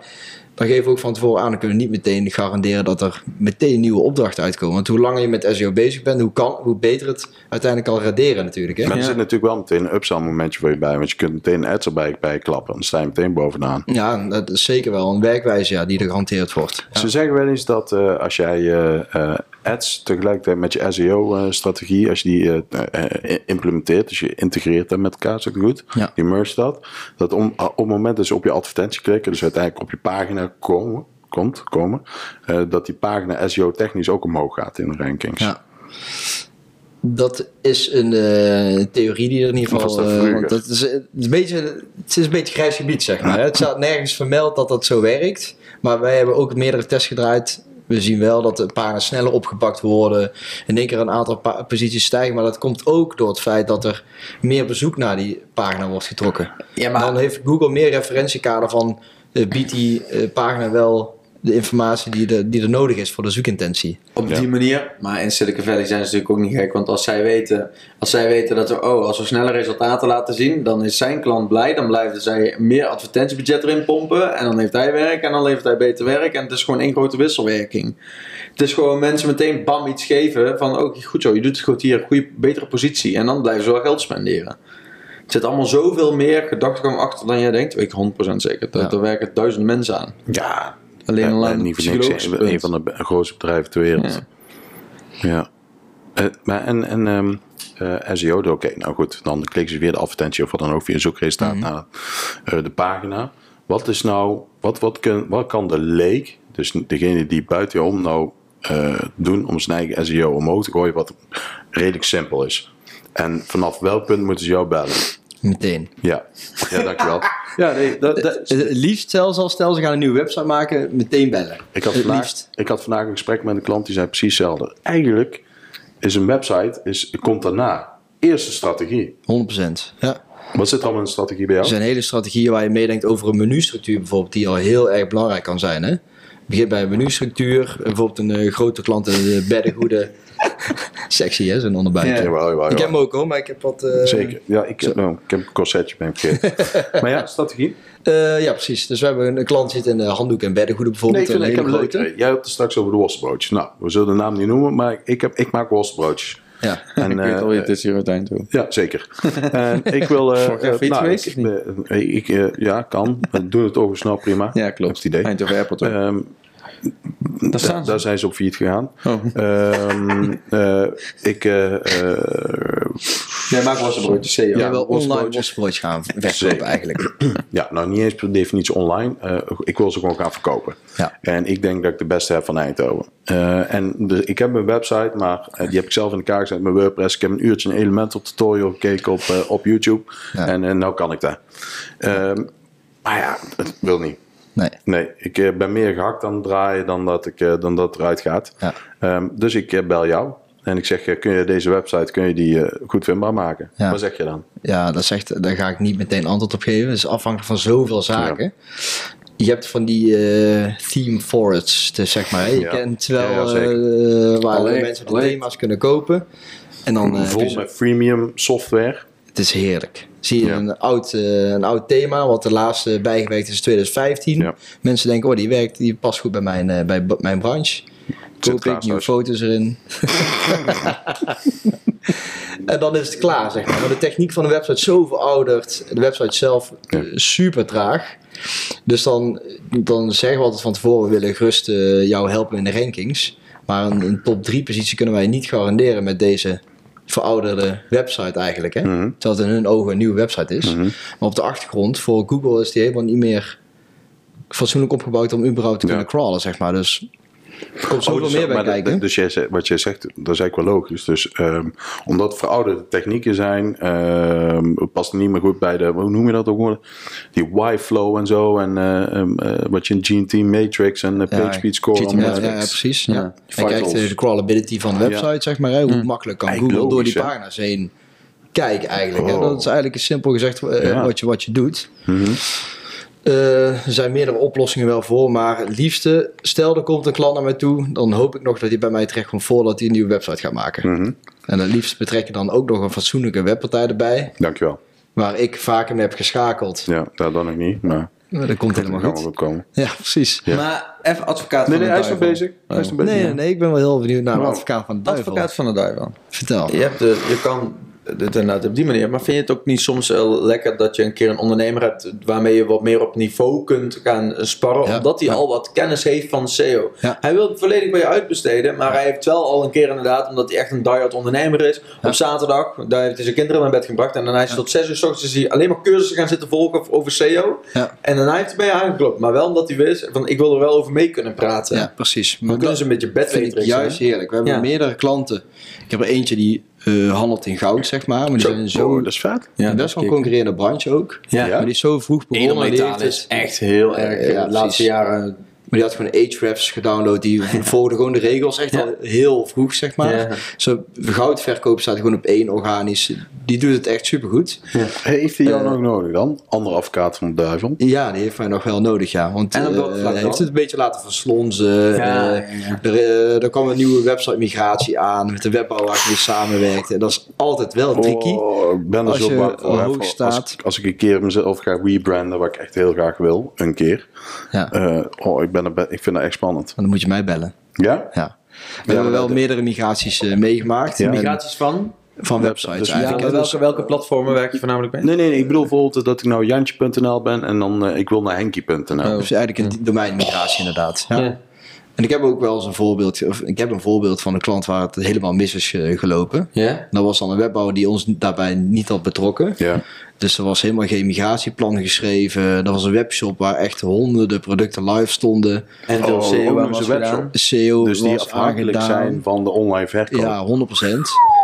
dan geven we ook van tevoren aan, dan kunnen we niet meteen garanderen dat er meteen nieuwe opdrachten uitkomen. Want hoe langer je met SEO bezig bent, hoe, kan, hoe beter het uiteindelijk kan raderen natuurlijk. Hè? Maar er Ja. zit natuurlijk wel meteen een upsell momentje voor je bij. Want je kunt meteen ads erbij bij klappen. Dan sta je meteen bovenaan. Ja, dat is zeker wel een werkwijze ja, die er gehanteerd wordt. Ze zeggen wel eens dat eh, als jij eh, ads tegelijkertijd met je SEO-strategie, als je die eh, eh, implementeert, dus je integreert dat met elkaar, ik goed, Ja. die merge dat, dat om, op het moment dat ze op je advertentie klikken, dus uiteindelijk op je pagina komen, komt, komen, eh, dat die pagina SEO-technisch ook omhoog gaat in de rankings. Ja. Dat is een eh, theorie die er in ieder geval. dat eh, vroeger? want dat is, het, is een beetje, het is een beetje grijs gebied, zeg maar. hè. Het staat nergens vermeld dat dat zo werkt. Maar wij hebben ook meerdere tests gedraaid. We zien wel dat de pagina's sneller opgepakt worden. In één keer een aantal posities stijgen. Maar dat komt ook door het feit dat er meer bezoek naar die pagina wordt getrokken. Ja, maar Dan heeft Google meer referentiekader van. eh, biedt die eh, pagina wel de informatie die, de, die er nodig is voor de zoekintentie. op Ja. die manier. Maar in Silicon Valley zijn ze natuurlijk ook niet gek. Want als zij weten, als zij weten dat we, oh, als we snelle resultaten laten zien, dan is zijn klant blij. Dan blijven zij meer advertentiebudget erin pompen. En dan heeft hij werk en dan levert hij beter werk. En het is gewoon één grote wisselwerking. Het is gewoon mensen meteen bam iets geven van, oh, goed zo, je doet het goed hier, goede, betere positie. En dan blijven ze wel geld spenderen. Er zit allemaal zoveel meer gedachtegang achter dan jij denkt. Weet ik 100% zeker. Daar, Ja. daar werken duizenden mensen aan. Ja, Alleen en, al en aan niet voor niks een, van de grootste bedrijven ter wereld. Ja. Eh, maar en, en ehm, eh, SEO, oké, nou goed, dan klikken ze weer de advertentie of wat dan ook via een zoekresultaat naar eh, de pagina. Wat is nou, wat, wat, kun, wat kan de leek, dus degene die buitenom nou eh, doen om zijn eigen SEO omhoog te gooien, wat redelijk simpel is? En vanaf welk punt moeten ze jou bellen? Meteen. Ja, ja dankjewel. Ja, nee, dat, dat, Eh, Het liefst zelfs al, stel ze gaan een nieuwe website maken, meteen bellen. Ik had, vandaag, liefst. ik had vandaag een gesprek met een klant die zei precies hetzelfde. Eigenlijk is een website, is, komt daarna. Eerste strategie. 100%. Ja. Wat zit er allemaal in de strategie bij Er jou? zijn hele strategieën waar je meedenkt over een menustructuur bijvoorbeeld, die al heel erg belangrijk kan zijn. Hè? Begin bij een menustructuur, bijvoorbeeld een eh, grote klant in de beddengoeden. Sexy hè, zo'n onderbuik. Ja. Ik heb hem ook hoor, maar ik heb wat... eh, Zeker. Ja, ik, heb- nou, ik heb een corsetje ben ik vergeten. maar ja, strategie. Eh, ja, precies. Dus we hebben een klant zitten in de handdoek en beddengoeden Nee, bijvoorbeeld. ik vind, ik een heb leuk. Jij hebt het straks over de worstenbroodjes. Nou, we zullen de naam niet noemen, maar ik, heb, ik maak worstenbroodjes. Ja. En, ik weet eh, al, het is hier uiteindelijk toe. Ja, zeker. en ik wil... eh, eh, fiets nou, ik- eh, ik, eh, ja, kan. We doen het overigens snel prima. Ja, Heb klopt. het idee. Eindhoven Airport. Daar da- staan ze. daar zijn ze op failliet gegaan. Oh. Ehm, eh, ik... eh, eh, Jij maakt wel een broodje CEO. Jij wil online worstbroodjes. worstbroodjes gaan verkopen eigenlijk. ja, nou niet eens per definitie online. Eh, ik wil ze gewoon gaan verkopen. Ja. En ik denk dat ik de beste heb van Eindhoven. Eh, en de, ik heb een website, maar die heb ik zelf in elkaar gezet met WordPress. Ik heb een uurtje een Elementor tutorial gekeken op, op YouTube. Ja. En, en nou kan ik dat. Ehm, maar ja, het wil niet. Nee. Nee, ik eh, ben meer gehakt aan het draaien dan dat, ik, eh, dan dat eruit gaat. Ja. Ehm, dus ik eh, bel jou. En ik zeg, kun je deze website kun je die, goed vindbaar maken? Ja. Wat zeg je dan? Ja, dat zegt, daar ga ik niet meteen antwoord op geven. Dat is afhankelijk van zoveel zaken. Je hebt van die theme forests, dus zeg maar. Je Ja. kent wel waar Allee, mensen de thema's kunnen kopen. En dan Vol zo- met freemium software. het is heerlijk. Zie je Ja. een, oud, eh, een oud thema, wat de laatste bijgewerkt is in 2015. Ja. Mensen denken, oh die werkt, die past goed bij mijn, eh, bij mijn branche. Koop ik nieuwe foto's erin. en dan is het klaar, zeg maar. Maar de techniek van de website is zo verouderd. De website zelf eh, super traag. Dus dan, dan zeggen we altijd van tevoren, we willen gerust jou helpen in de rankings. Maar een, een top 3 positie kunnen wij niet garanderen met deze verouderde website eigenlijk. Hè? Mhm. Terwijl het in hun ogen een nieuwe website is. Maar op de achtergrond, voor Google is die helemaal niet meer fatsoenlijk opgebouwd om überhaupt te Ja. kunnen crawlen, zeg maar. Dus er komt zoveel Oh, dus, meer bij de-. Dus jij, wat jij zegt, dat is eigenlijk wel logisch. Dus ehm, omdat verouderde technieken zijn, ehm, past niet meer goed bij de, hoe noem je dat ook? Die Y-flow en zo. En eh, ehm, eh, wat je in GT Matrix en uh, PageSpeed Score. GTM, allemaal ja, precies. Ja. Ja. En kijkt eh, de crawlability van de website, zeg maar. Hè? Hoe makkelijk kan Eigenlijk Google door die pagina's heen kijken eigenlijk. Hè? Oh. Dat is eigenlijk simpel gezegd eh, Ja. wat, je, wat je doet. Mhm. Eh, er zijn meerdere oplossingen wel voor, maar het liefste, stel er komt een klant naar mij toe, dan hoop ik nog dat hij bij mij terecht komt voordat hij een nieuwe website gaat maken. Mhm. En het liefst betrek je dan ook nog een fatsoenlijke webpartij erbij, Dankjewel. waar ik vaker mee heb geschakeld. Ja, dat dan nog niet, maar Maar dat komt helemaal dat goed. komen. Ja, precies. Ja. Maar even advocaat Nee, van nee, de hij is nog duivel. bezig. Hij is nog bezig. Nee, nee, nee, ik ben wel heel benieuwd naar een Wow. advocaat van de duivel. Advocaat van de duivel. Vertel. Je, hebt de, je kan het inderdaad op die manier, maar vind je het ook niet soms wel lekker dat je een keer een ondernemer hebt waarmee je wat meer op niveau kunt gaan sparren, Ja. omdat hij al wat kennis heeft van SEO? Ja. Hij wil het volledig bij je uitbesteden, maar hij heeft wel al een keer inderdaad, omdat hij echt een die-hard ondernemer is, op zaterdag, daar heeft hij zijn kinderen naar bed gebracht en daarna is hij tot 6 uur s ochtends hij alleen maar cursussen gaan zitten volgen over SEO. En daarna heeft hij bij je aangeklopt, maar wel omdat hij wist van ik wil er wel over mee kunnen praten. Ja, precies. Dan Maar kunnen ze een beetje dat bedweterig juist heerlijk. We hebben meerdere klanten. Ik heb er eentje die eh, handelt in goud, zeg maar. Maar die zijn zo... Oh, dat is vet. Ja, best wel een concurrerende branche ook. Ja. Maar die is zo vroeg begonnen. Heeft is echt heel erg Ja, de laatste jaren Maar die had gewoon Ahrefs gedownload. Die volgde gewoon de regels echt Ja. al heel vroeg, zeg maar. Ja. Zo, goudverkoop staat gewoon op één organisch. Die doet het echt supergoed. Heeft hij jou Eh, nog nodig dan? Andere advocaat van de duivel? Ja, die heeft mij nog wel nodig, ja. Want eh, hij dan? heeft het een beetje laten verslonzen. Ja, Eh, ja, Er, kwam een nieuwe website migratie aan met de webbouwer waar ik mee samenwerkte. En dat is altijd wel tricky. Oh, ik ben er Als zo je bang voor. hoog staat. Als, ik- als ik een keer mezelf ga rebranden, wat ik echt heel graag wil, een keer. Ja, Eh, oh, ik, ben er, ik vind dat echt spannend. maar dan moet je mij bellen. Ja? Ja. We hebben wel meerdere migraties eh, meegemaakt. Ja. Migraties van? van websites dus- eigenlijk. Ja, welke, Dus- welke platformen werk je voornamelijk mee? Nee, nee, nee. Ik bedoel bijvoorbeeld dat ik nou Jantje.nl ben en dan eh, ik wil naar Henkie.nl. Dus eigenlijk een domeinmigratie inderdaad. Ja. Ja. En ik heb ook wel eens een voorbeeld, of ik heb een voorbeeld van een klant waar het helemaal mis is eh, gelopen. Ja? Dat was dan een webbouwer die ons daarbij niet had betrokken. Ja. Dus er was helemaal geen migratieplan geschreven. Er was een webshop waar echt honderden producten live stonden. En veel Oh, SEO eens was gedaan. SEO Dus die afhankelijk aangedaan. zijn van de online verkoop. Ja, 100%.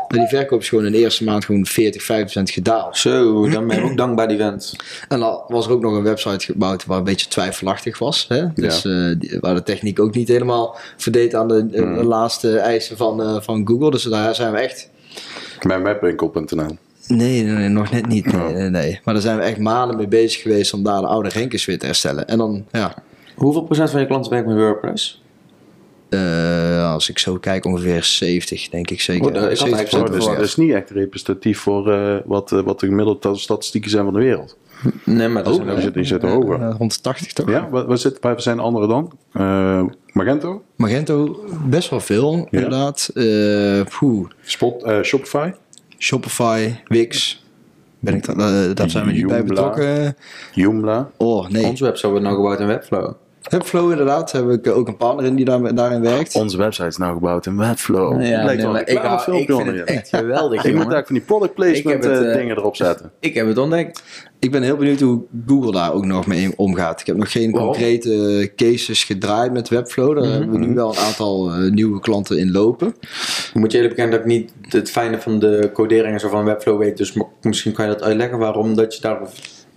Maar die verkoop is gewoon in de eerste maand gewoon 40, 50% gedaald. Zo, dan ben je ook dankbaar die vent. En dan was er ook nog een website gebouwd waar een beetje twijfelachtig was. Hè? Dus eh, die- waar de techniek ook niet helemaal verdeed aan de, de laatste eisen van, eh, van Google. Dus daar zijn we echt... Mijn webwinkel.nl. Nee, nee, nee, nog net niet. Nee, nee, nee. Maar daar zijn we echt maanden mee bezig geweest om daar de oude renkens weer te herstellen. En dan, ja, Hoeveel procent van je klanten werkt met WordPress? Eh, als ik zo kijk, ongeveer 70, denk ik zeker. Oh, dat- ik had 70% eigenlijk Oh, dus verwacht. dat is niet echt representatief voor eh, wat, eh, wat de gemiddelde statistieken zijn van de wereld. Nee, maar dat Oh, zijn Die ook- zit, die zit hoger. Eh, rond de 80 toch? Ja, wat, wat zit, waar zijn de andere dan? Eh, Magento? Magento, best wel veel, inderdaad. Eh, poeh, Spot, eh, Shopify? Shopify, Wix. Ben ik da- eh, daar zijn we niet bij betrokken. Joomla? Oh, nee. Onze website wordt nou gebouwd in Webflow. Webflow inderdaad, heb ik ook een partner in die daar, daarin werkt. Onze website is nou gebouwd in Webflow. Ja, Lijkt nee, wel maar een ik, hou- vind het je. echt geweldig, Ik moet eigenlijk van die product placement het, eh, eh, dingen erop zetten. Ik heb het ontdekt. Ik ben heel benieuwd hoe Google daar ook nog mee omgaat. Ik heb nog geen concrete cases gedraaid met Webflow. Daar hebben we nu wel een aantal eh, nieuwe klanten in lopen. Ik moet je eerlijk bekennen dat ik niet het fijne van de codering en zo van Webflow weet. Dus misschien kan je dat uitleggen waarom dat je daar...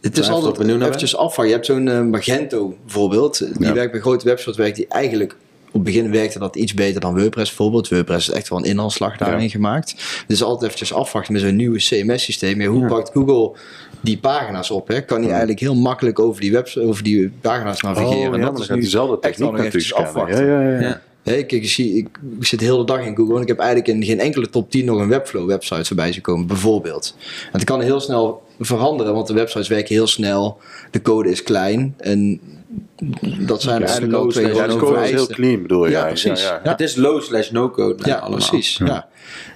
Het is altijd benieuwd eventjes afvallen. Je hebt zo'n eh, Magento bijvoorbeeld. Die Ja. werkt bij grote websites, werkt die eigenlijk... Op het begin werkte dat iets beter dan WordPress bijvoorbeeld. WordPress is echt wel een inhaalslag daarin Ja. gemaakt. Dus altijd eventjes afwachten met zo'n nieuwe CMS-systeem. Ja, hoe pakt Google die pagina's op? Hè? Kan hij eigenlijk heel makkelijk over die, webs over die pagina's navigeren? Oh, ja, En maar dat is nu diezelfde echt wel techniek nog eventjes natuurlijk afwachten. Ja, ja, ja. Ja. Hey, kijk, ik, zie, ik, zit de hele dag in Google en ik heb eigenlijk in geen enkele top 10 nog een Webflow-website voorbij zien komen, bijvoorbeeld. En het kan heel snel veranderen, want de websites werken heel snel, de code is klein en dat zijn Ja, eigenlijk slow twee code is heel clean, bedoel je? Ja, precies. Ja, ja. Ja. Het is low slash no code. Ja, allemaal. precies. Ja.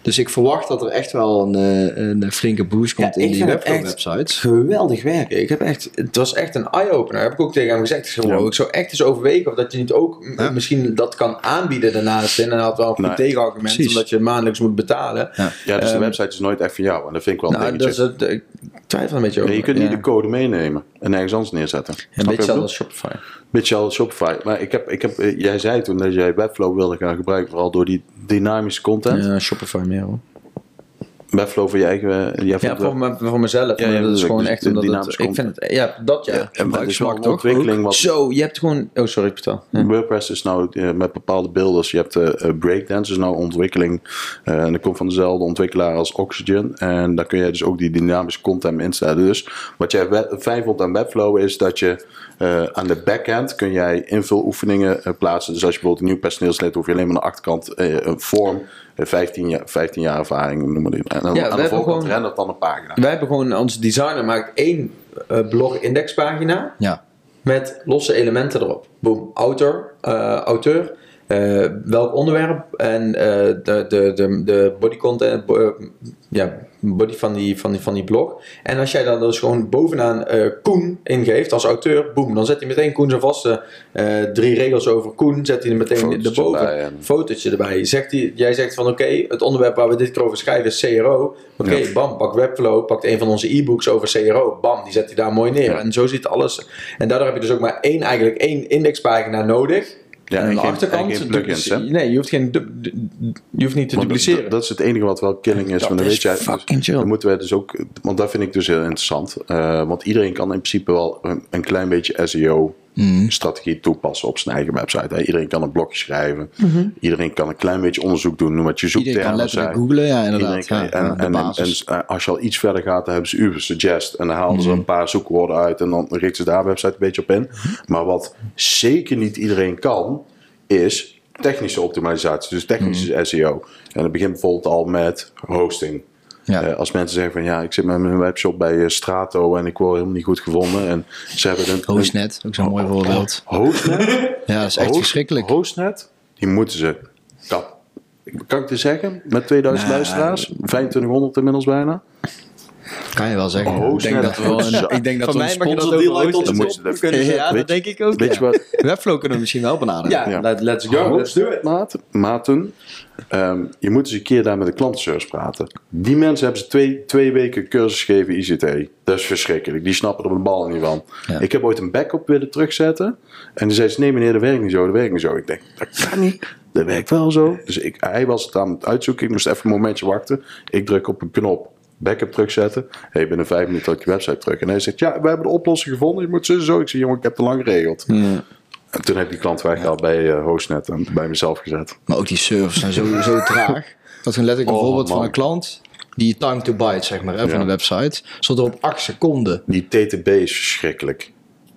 Dus ik verwacht dat er echt wel een, eh, een flinke boost komt Ja, in die echt Webflow-websites. Geweldig werken. Ik heb echt, het was echt een eye-opener. Heb ik ook tegen hem gezegd. Ik, zeg, Ja. wow, ik zou echt eens overwegen of dat je niet ook misschien dat kan aanbieden daarnaast. En hij had wel een goed Nee. tegenargument, Precies. omdat je maandelijks moet betalen. Ja, dus de Ehm, website is nooit echt voor jou. En dat vind ik wel een Nou, dat dingetje. is ik twijfel een beetje over. Nee, je kunt ja. niet de code meenemen en ergens anders neerzetten. Een beetje als Shopify. Beetje al Shopify. Maar ik heb, ik heb, eh, jij zei toen dat jij Webflow wilde gaan gebruiken, vooral door die dynamische content. Ja, Shopify meer hoor. Webflow voor je eigen... Jij Ja, voor, me, voor mezelf. Ja, dat is gewoon Dus echt omdat het, ik vind het, ja, dat ja. en dat is wel toch? ontwikkeling wat... Zo, je hebt gewoon, oh sorry, vertel. Ja. WordPress is nou eh, met bepaalde beelders. Je hebt eh eh, Breakdance, is nou ontwikkeling. eh, en dat komt van dezelfde ontwikkelaar als Oxygen. En daar kun je dus ook die dynamische content instellen. Dus wat jij fijn vond aan Webflow is dat je eh, aan de backend kun jij invuloefeningen eh, plaatsen. Dus als je bijvoorbeeld een nieuw personeelslid hoef je alleen maar aan de achterkant eh, een vorm. Eh, 15, jaar, 15 jaar ervaring, noem maar dit. En dan, Ja, we aan de hebben voorkant gewoon- rendert dan een pagina. Wij hebben gewoon, onze designer maakt één eh, blog indexpagina. Ja. met losse elementen erop. Boom, auteur, eh, auteur eh, welk onderwerp en eh, de, de, de, de body content, bo- eh, ja, body van die, van, die, van die blog. En als jij dan dus gewoon bovenaan eh, Koen ingeeft als auteur, boom, dan zet hij meteen Koen zijn vaste eh, drie regels over Koen, zet hij er meteen Fotootje erboven, erbij en- fotootje erbij. Zegt hij, jij zegt van oké, het onderwerp waar we dit keer over schrijven is CRO. Oké, Ja. bam, pak Webflow, pakt een van onze e-books over CRO, bam, die zet hij daar mooi neer. Ja. En zo ziet alles. En daardoor heb je dus ook maar één, eigenlijk één indexpagina nodig. Ja, en en aan de geen- achterkant. en geen plugins, hè? Nee, je hoeft, geen, je hoeft niet te Want dupliceren. Dat, is het enige wat wel killing is. Dat want dan is weet jij, fucking chill. Dan moeten wij dus ook, want dat vind ik dus heel interessant. Eh, want iedereen kan in principe wel een, een klein beetje SEO-strategie toepassen op zijn eigen website. Hè. Iedereen kan een blogje schrijven. Iedereen kan een klein beetje onderzoek doen. Noem wat je Iedereen kan letterlijk googlen, ja inderdaad. kan- Ja, en, eh, als je al iets verder gaat, dan hebben ze Uber Suggest. En dan halen ze een paar zoekwoorden uit. En dan richten ze daar website een beetje op in. Maar wat zeker niet iedereen kan, is technische optimalisatie. Dus technische SEO. En dat begint bijvoorbeeld al met hosting. Ja. Eh, als mensen zeggen van ja, ik zit met mijn webshop bij eh, Strato en ik word helemaal niet goed gevonden. En ze hebben een... Hostnet, ook zo'n mooi voorbeeld. Hostnet? Ja, dat is echt Host- verschrikkelijk. Hostnet, die moeten ze. Dat, kan ik het zeggen? Met 2000 Nee. luisteraars, 2500 inmiddels bijna. Kan je wel zeggen. Hostnet, ik denk dat we wel een, ik denk dat Van we mij mag je dat ook uit moeten kunnen zetten. Ja, Weet- dat denk ik ook. Weet je ja. wat? Webflow kunnen we misschien wel benaderen. ja, Ja. let- let's go. Let's do it. Maat, maten, ehm, je moet eens een keer daar met de klantenservice praten. Die mensen hebben ze twee, twee weken cursus gegeven ICT. Dat is verschrikkelijk. Die snappen er een bal niet van. Ja. Ik heb ooit een backup willen terugzetten. En die zei ze, nee meneer, dat werkt niet zo, dat werkt niet zo. Ik denk, dat kan niet. Dat werkt wel zo. Dus ik, hij was het aan het uitzoeken. Ik moest even een momentje wachten. Ik druk op een knop. Backup terugzetten. Hey, binnen vijf minuten had ik je website terug. En hij zegt, ja, we hebben de oplossing gevonden. Je moet zo zo. Ik zeg, jongen, ik heb het te lang geregeld. En toen heb ik die klant weggehaald bij eh, Hostnet en bij mezelf gezet. Maar ook die servers zijn zo, zo traag. Dat is een letterlijk een Oh, voorbeeld van een klant die time to byte, zeg maar, hè, van Ja. de website. Stond er op 8 seconden. Die TTB is verschrikkelijk.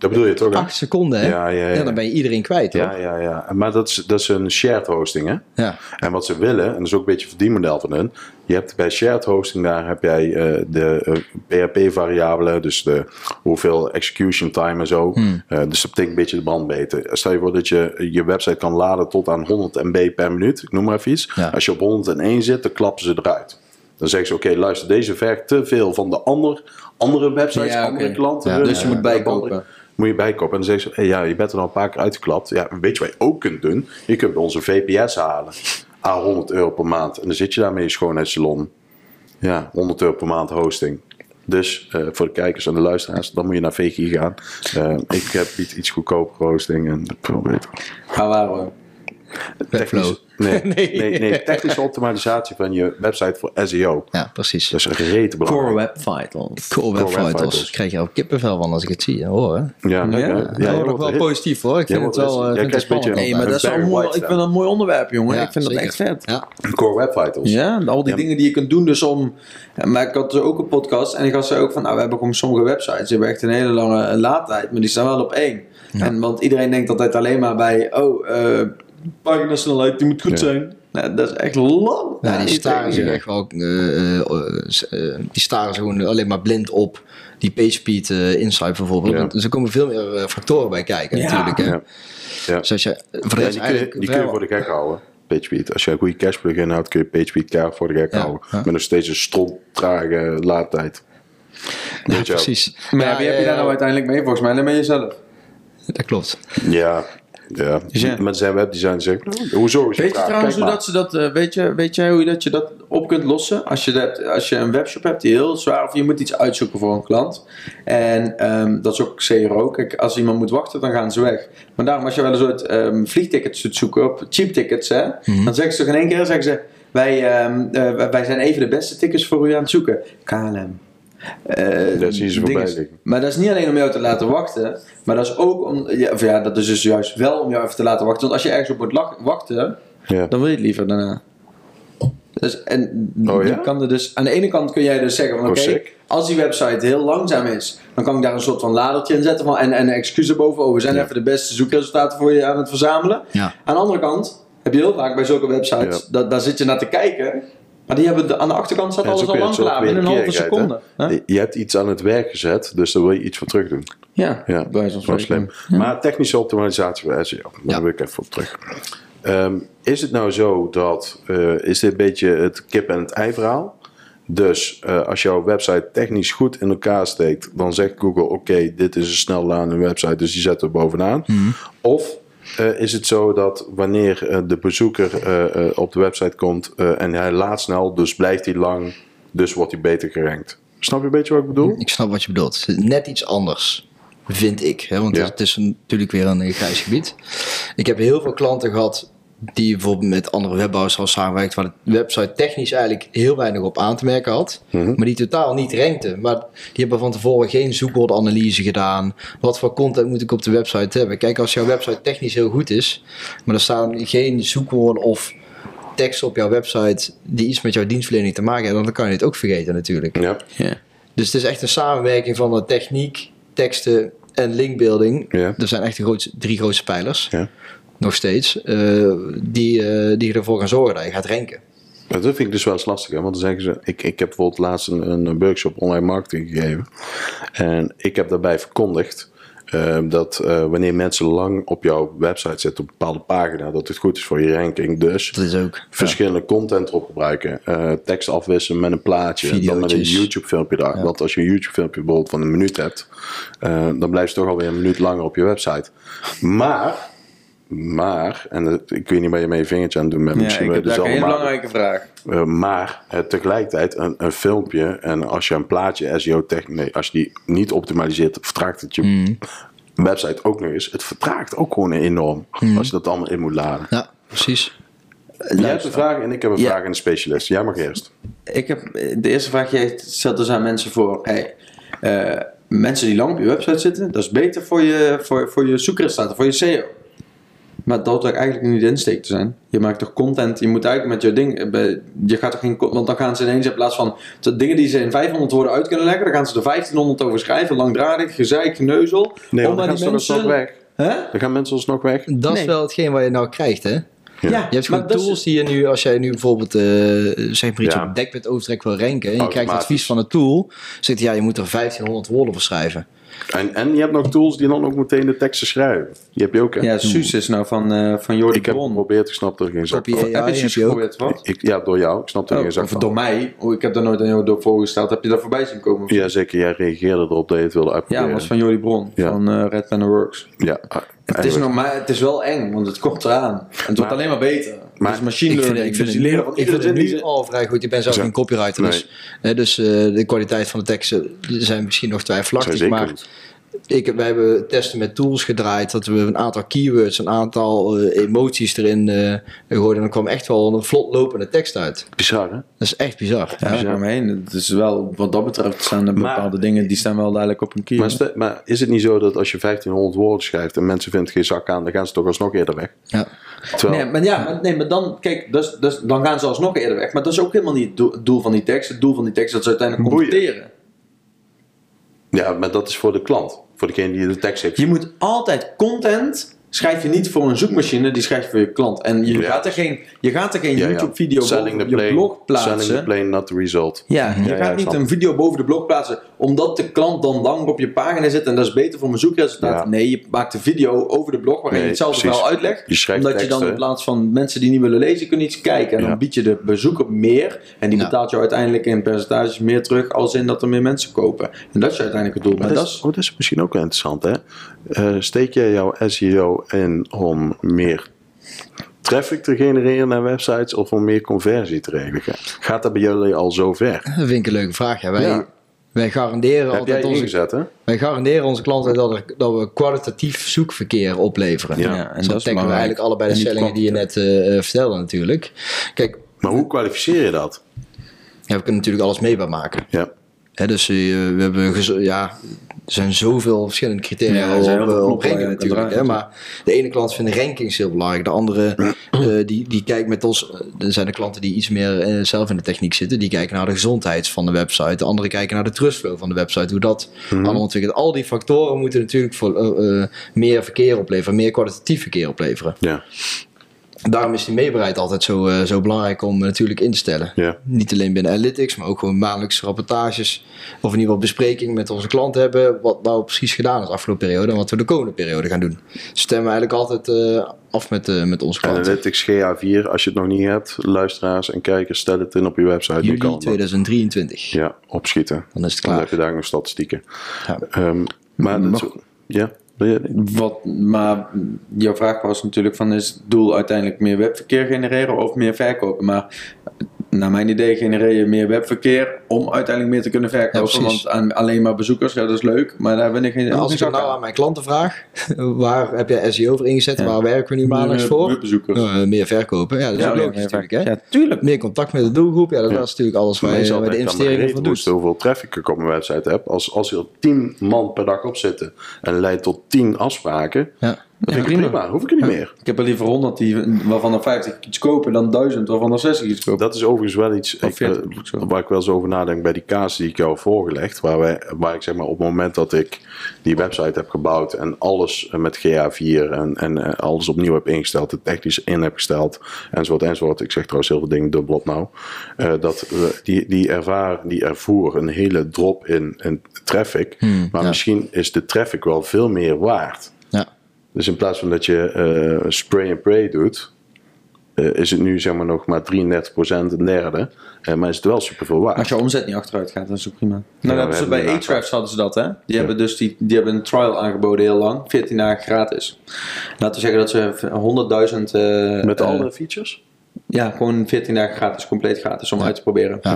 Dat bedoel je toch? Acht seconden, hè? Ja, ja, ja. dan ben je iedereen kwijt, hoor. Ja, ja, ja. Maar dat is, dat is een shared hosting, hè? Ja. En wat ze willen, en dat is ook een beetje het verdienmodel van hun. Je hebt bij shared hosting, daar heb jij eh, de PHP-variabelen, dus de hoeveel execution time en zo. Hmm. Eh, dus dat betekent een beetje de bandbreedte. Stel je voor dat je je website kan laden tot aan 100 MB per minuut, ik noem maar even iets. Ja. Als je op 101 zit, dan klappen ze eruit. Dan zeggen ze, oké, luister, deze vergt te veel van de ander, andere websites, Ja, andere klanten. Ja, dus je moet Eh, bijkopen. Moet je bijkopen. En dan zeggen ze, ja, je bent er al een paar keer uitgeklapt. Ja, weet je wat je ook kunt doen? Je kunt onze VPS halen. A 100 euro per maand. En dan zit je daarmee in je schoonheidssalon. Ja, 100 euro per maand hosting. Dus eh, voor de kijkers en de luisteraars, dan moet je naar VG gaan. Eh, ik heb iets, goedkoper hosting en veel beter. Waren we? Webflow. Technisch- Nee, Nee. nee. Nee, technische optimalisatie van je website voor SEO. Ja, precies. Rete belangrijk. Core Web Vitals. Cool Web Web Vitals. Vitals. Ik krijg er ook kippenvel van als ik het zie. hè, Hoor, hè? Ja, Ja, ja, ja, je wordt wel positief hoor. Ik vind het wel dus- eh, jij vind het krijgt een beetje- spannend. Nee, maar dat is een mooi, ik vind dat een mooi onderwerp, jongen. Ja, ik vind dat echt vet. Ja, Core Web Vitals. Ja, al die Ja. dingen die je kunt doen dus om... Maar ik had dus ook een podcast en ik had zei ook van... Nou, we hebben gewoon sommige websites. Die hebben echt een hele lange laadtijd. Maar die staan wel op één. En, want iedereen denkt altijd alleen maar bij... Oh, eh paginasnelheid, die moet goed Ja. zijn. Nou, dat is echt lang. Ja, die staren echt. zich echt wel. eh, eh, eh, die staren ze gewoon alleen maar blind op die PageSpeed eh Insight bijvoorbeeld. Ja. Want er komen veel meer eh, factoren bij kijken, Ja. natuurlijk. Hè? Ja. Ja. Dus als je, voor die, kun die kun je voor de gek houden. PageSpeed. Als je een goede cache plugin houdt, kun je PageSpeed voor de gek Ja, houden. ja. Met nog steeds een stront trage laadtijd. Ja, precies. Maar Ja, wie heb je daar eh, nou uiteindelijk mee? Volgens mij alleen met jezelf. Dat klopt. Ja. Ja, ja. met zijn webdesign zegt, hoezo is je Weet je vraag? trouwens Kijk hoe dat ze dat, eh, weet, je, weet jij hoe je dat, je dat op kunt lossen? Als je, dat, als je een webshop hebt die heel zwaar, of je moet iets uitzoeken voor een klant. En ehm, dat is ook CRO. Kijk, als iemand moet wachten, dan gaan ze weg. Maar daarom, als je wel eens ooit ehm, vliegtickets doet zoeken op cheap tickets, hè, Mhm. dan zeggen ze toch in één keer, zeggen ze, wij, ehm, eh, wij zijn even de beste tickets voor u aan het zoeken. KLM. Eh, Dat ze voorbij. Maar dat is niet alleen om jou te laten wachten, maar dat is ook om, ja, of ja, dat is dus juist wel om jou even te laten wachten. Want als je ergens op moet wachten, Ja. dan wil je het liever daarna. Dus, en Oh, ja? kan er dus, aan de ene kant kun jij dus zeggen van Oh, oké, als die website heel langzaam is, dan kan ik daar een soort van ladertje in zetten van, en, en een excuus boven. Oh, we zijn Ja. even de beste zoekresultaten voor je aan het verzamelen. Ja. Aan de andere kant heb je heel vaak bij zulke websites, Ja. dat, daar zit je naar te kijken, maar die hebben de, aan de achterkant staat alles al lang klaar, binnen een halve seconde. Huh? Je hebt iets aan het werk gezet, dus daar wil je iets voor terug doen. Ja, Ja, bij zo'n slim. Maar technische optimalisatie SEO, daar Ja. wil ik even op terug. Ehm, is het nou zo dat, eh, is dit een beetje het kip en het ei verhaal? Dus eh, als jouw website technisch goed in elkaar steekt, dan zegt Google: Oké, dit is een snel ladende website, dus die zetten we bovenaan. Of eh, is het zo dat wanneer eh, de bezoeker eh, op de website komt en hij laat snel, dus blijft hij lang, dus wordt hij beter gerankt? Snap je een beetje wat ik bedoel? Ik snap wat je bedoelt. Het is Net iets anders, vind ik. Hè? Want Ja. het is natuurlijk weer een grijs gebied. Ik heb heel veel klanten gehad die bijvoorbeeld met andere webbouwers al samenwerkt, waar de website technisch eigenlijk heel weinig op aan te merken had, Mhm. maar die totaal niet rankten. Maar die hebben van tevoren geen zoekwoordanalyse gedaan. Wat voor content moet ik op de website hebben? Kijk, als jouw website technisch heel goed is, maar er staan geen zoekwoorden of teksten op jouw website die iets met jouw dienstverlening te maken hebben, dan kan je het ook vergeten natuurlijk. Ja. Ja. Dus het is echt een samenwerking van de techniek, teksten en linkbuilding. Ja. Er zijn echt de grootste, drie grootste pijlers, Ja. Nog steeds, eh, die, eh, die ervoor gaan zorgen dat je gaat ranken. Dat vind ik dus wel eens lastig, hè? want dan zeggen ze, ik, ik heb bijvoorbeeld laatst een, een workshop online marketing gegeven. En ik heb daarbij verkondigd eh, dat wanneer mensen lang op jouw website zitten, op een bepaalde pagina, dat het goed is voor je ranking. Dus Dat is ook. verschillende content erop gebruiken. tekst afwisselen met een plaatje. Dan met een. YouTube filmpje daar. Want als je een YouTube filmpje bijvoorbeeld van een minuut hebt, dan blijft het toch alweer een minuut langer op je website. Maar, maar, en dat- ik weet niet waar je met je vingertje aan bent. Ja, misschien je heb dus daar een belangrijke vraag. Uh, maar uh, tegelijkertijd een, een filmpje en als je een plaatje SEO techniek, nee, als je die niet optimaliseert, vertraagt het je Mm. website ook nog eens. Het vertraagt ook gewoon enorm Mm. als je dat allemaal in moet laden. Ja, precies. Jij hebt een vraag en ik heb een Ja. vraag aan de specialist. Jij mag eerst. Ik heb, de eerste vraag die je stelt dus aan mensen voor. Hey, eh, mensen die lang op je website zitten, dat is beter voor je, voor, voor je zoekresultaten, voor je SEO. Maar dat lijkt eigenlijk niet de insteek te zijn. Je maakt toch content, je moet eigenlijk met je ding, eh, je gaat toch geen, want dan gaan ze ineens in plaats van de dingen die ze in 500 woorden uit kunnen leggen, dan gaan ze er 1500 over schrijven, langdradig, gezeik, geneuzel. Nee, om dan gaan ze alsnog mensen... weg. Hè? Dan gaan mensen alsnog weg. Dat is wel hetgeen wat je nou krijgt, hè? Ja, Je hebt gewoon maar dat is- tools die je nu, als jij nu bijvoorbeeld, eh zeg maar iets Ja. op dekbed overtrek wil ranken, en je krijgt advies van de tool, zegt hij, ja, je moet er 1500 woorden voor schrijven. En, en je hebt nog tools die dan ook meteen de teksten schrijven. Die heb je ook, hè? Ja, Suus is nou van, eh van Jordi Ik heb Bron. geprobeerd, ik snap er geen zak van. Heb je Suus geprobeerd, wat? Ik, ja, door jou. Ik snap er geen Oh, zak of van. door mij. Oh, ik heb daar nooit aan jou door voorgesteld. Heb je daar voorbij zien komen? Ja, zeker. Jij reageerde erop dat je het wilde Ja, uitproberen. maar was van Jordi Bron. Ja. Van eh, Red Panda Works. Ja, Het is, nog maar, het is wel eng, want het komt eraan. En het wordt alleen maar beter. Maar dus machine Ik vind, learning. ik vind dus leren van ik vind het die nu al vrij goed. Ik ben zelf geen copywriter, Nee. dus, hè, dus eh, de kwaliteit van de teksten zijn misschien nog twijfelachtig. Maar. Ik, wij hebben testen met tools gedraaid, dat we een aantal keywords, een aantal eh, emoties erin eh gooiden. En dan kwam echt wel een vlot lopende tekst uit. Bizar, hè? Dat is echt bizar. Ja, daar maar heen. Het is wel, wat dat betreft staan er Maar- bepaalde dingen die staan wel duidelijk op een kier. Maar, maar is het niet zo dat als je 1500 woorden schrijft en mensen vinden geen zak aan, dan gaan ze toch alsnog eerder weg? Ja. Terwijl, Nee, maar, ja, maar, nee, maar dan, kijk, dus, dus, dan gaan ze alsnog eerder weg. Maar dat is ook helemaal niet het doel, het doel van die tekst. Het doel van die tekst is dat ze uiteindelijk Boeien. converteren. ja, maar dat is voor de klant. Voor degene die de tekst heeft. Je moet altijd content schrijf je niet voor een zoekmachine, die schrijf je voor je klant. En je Ja. gaat er geen, je gaat er geen Ja. YouTube-video boven the je plane, blog plaatsen. Selling the plane, not the result. Ja, je gaat niet een video boven de blog plaatsen omdat de klant dan langer op je pagina zit en dat is beter voor mijn zoekresultaat. Ja. Nee, je maakt een video over de blog waarin Nee, je hetzelfde verhaal uitlegt. Je schrijft omdat je dan in plaats van mensen die niet willen lezen, kunnen iets kijken. En Ja. dan bied je de bezoeker meer en die Ja. betaalt je uiteindelijk in percentages meer terug als in dat er meer mensen kopen. En dat is uiteindelijk het doel. Maar, Maar dat, dat is, is, oh, dat is misschien ook wel interessant, hè? Eh, steek jij jouw SEO in om meer traffic te genereren naar websites of om meer conversie te regelen? Gaat dat bij jullie al zo ver? Dat vind ik een leuke vraag. Ja. Wij, Ja. wij garanderen Heb altijd onze, ingezet, hè? wij garanderen onze klanten dat, er- dat we kwalitatief zoekverkeer opleveren. Ja. en Zo dat is dekken we eigenlijk allebei de stellingen die je net eh, eh, vertelde natuurlijk. Kijk, Maar hoe kwalificeer je dat? ja, we kunnen natuurlijk alles meetbaar maken. Ja. Hè, dus eh, we hebben ja, er zijn zoveel verschillende criteria Ja, op, op natuurlijk. te Hè, draaien maar de ene klant vindt rankings heel belangrijk. De andere eh, die, die kijkt met ons. Er zijn de klanten die iets meer eh, zelf in de techniek zitten. Die kijken naar de gezondheid van de website. De andere kijken naar de trustflow van de website. Hoe dat allemaal ontwikkelt. Al die factoren moeten natuurlijk voor, eh, eh, meer verkeer opleveren. Meer kwalitatief verkeer opleveren. Ja. Daarom is die meebaarheid altijd zo, eh, zo belangrijk om eh, natuurlijk in te stellen. Ja. Niet alleen binnen Analytics, maar ook gewoon maandelijkse rapportages. Of in ieder geval bespreking met onze klanten hebben. Wat nou precies gedaan is de afgelopen periode en wat we de komende periode gaan doen. Stemmen we eigenlijk altijd eh, af met, met onze klanten. Analytics GA4, als je het nog niet hebt, luisteraars en kijkers, stel het in op je website. Kan Juli het. 2023. Ja, opschieten. Dan is het Dan klaar. heb je daar nog statistieken. Ja. Ehm, maar dat, ja, Wat, maar jouw vraag was natuurlijk van is het doel uiteindelijk meer webverkeer genereren of meer verkopen? Maar naar mijn idee genereer je meer webverkeer om uiteindelijk meer te kunnen verkopen. Ja, want aan, alleen maar bezoekers, ja dat is leuk, maar daar hebben we geen, En als ik nou aan. aan mijn klanten vraag, waar heb je SEO voor ingezet? Waar werken we nu maandelijks Meer voor? webbezoekers. Eh, meer verkopen. Ja, dat is Ja, ook meer logisch natuurlijk. Hè? Ja, tuurlijk. Meer contact met de doelgroep. Ja, dat Ja. is natuurlijk alles waar je waar de investeringen van doet. hoeveel traffic ik op mijn website heb. Als, als er 10 man per dag op zitten en leidt tot 10 afspraken, Ja. dan vind ik prima. prima. Hoef ik er niet meer. Ik heb er liever 100 die, waarvan er 50 iets kopen dan 1000 waarvan er 60 iets kopen. Dat is overigens wel iets ik, 40 eh, ik waar ik wel eens over nadenk bij die kaas die ik jou voorgelegd. Waar, wij, waar ik zeg maar op het moment dat ik die website heb gebouwd en alles eh, met GA4 en, en eh, alles opnieuw heb ingesteld, het technisch in heb gesteld enzovoort enzovoort. Ik zeg trouwens heel veel dingen dubbel op nou. eh, dat eh, die, die, ervaar, die ervoer een hele drop in, in traffic. maar ja. misschien is de traffic wel veel meer waard. Ja. Dus in plaats van dat je spray and pray doet, is het nu zeg maar nog maar 33% een derde. Eh, maar is het wel superveel waard. Als je omzet niet achteruit gaat, dat is ook prima. Nou, dat hebben ze bij Ahrefs hadden ze dat, hè? Die hebben dus die, die hebben een trial aangeboden heel lang, 14 dagen gratis. Laten we zeggen dat ze 100.000 eh, Met eh, alle features? Ja, gewoon 14 dagen gratis, compleet gratis om uit te proberen. Ja.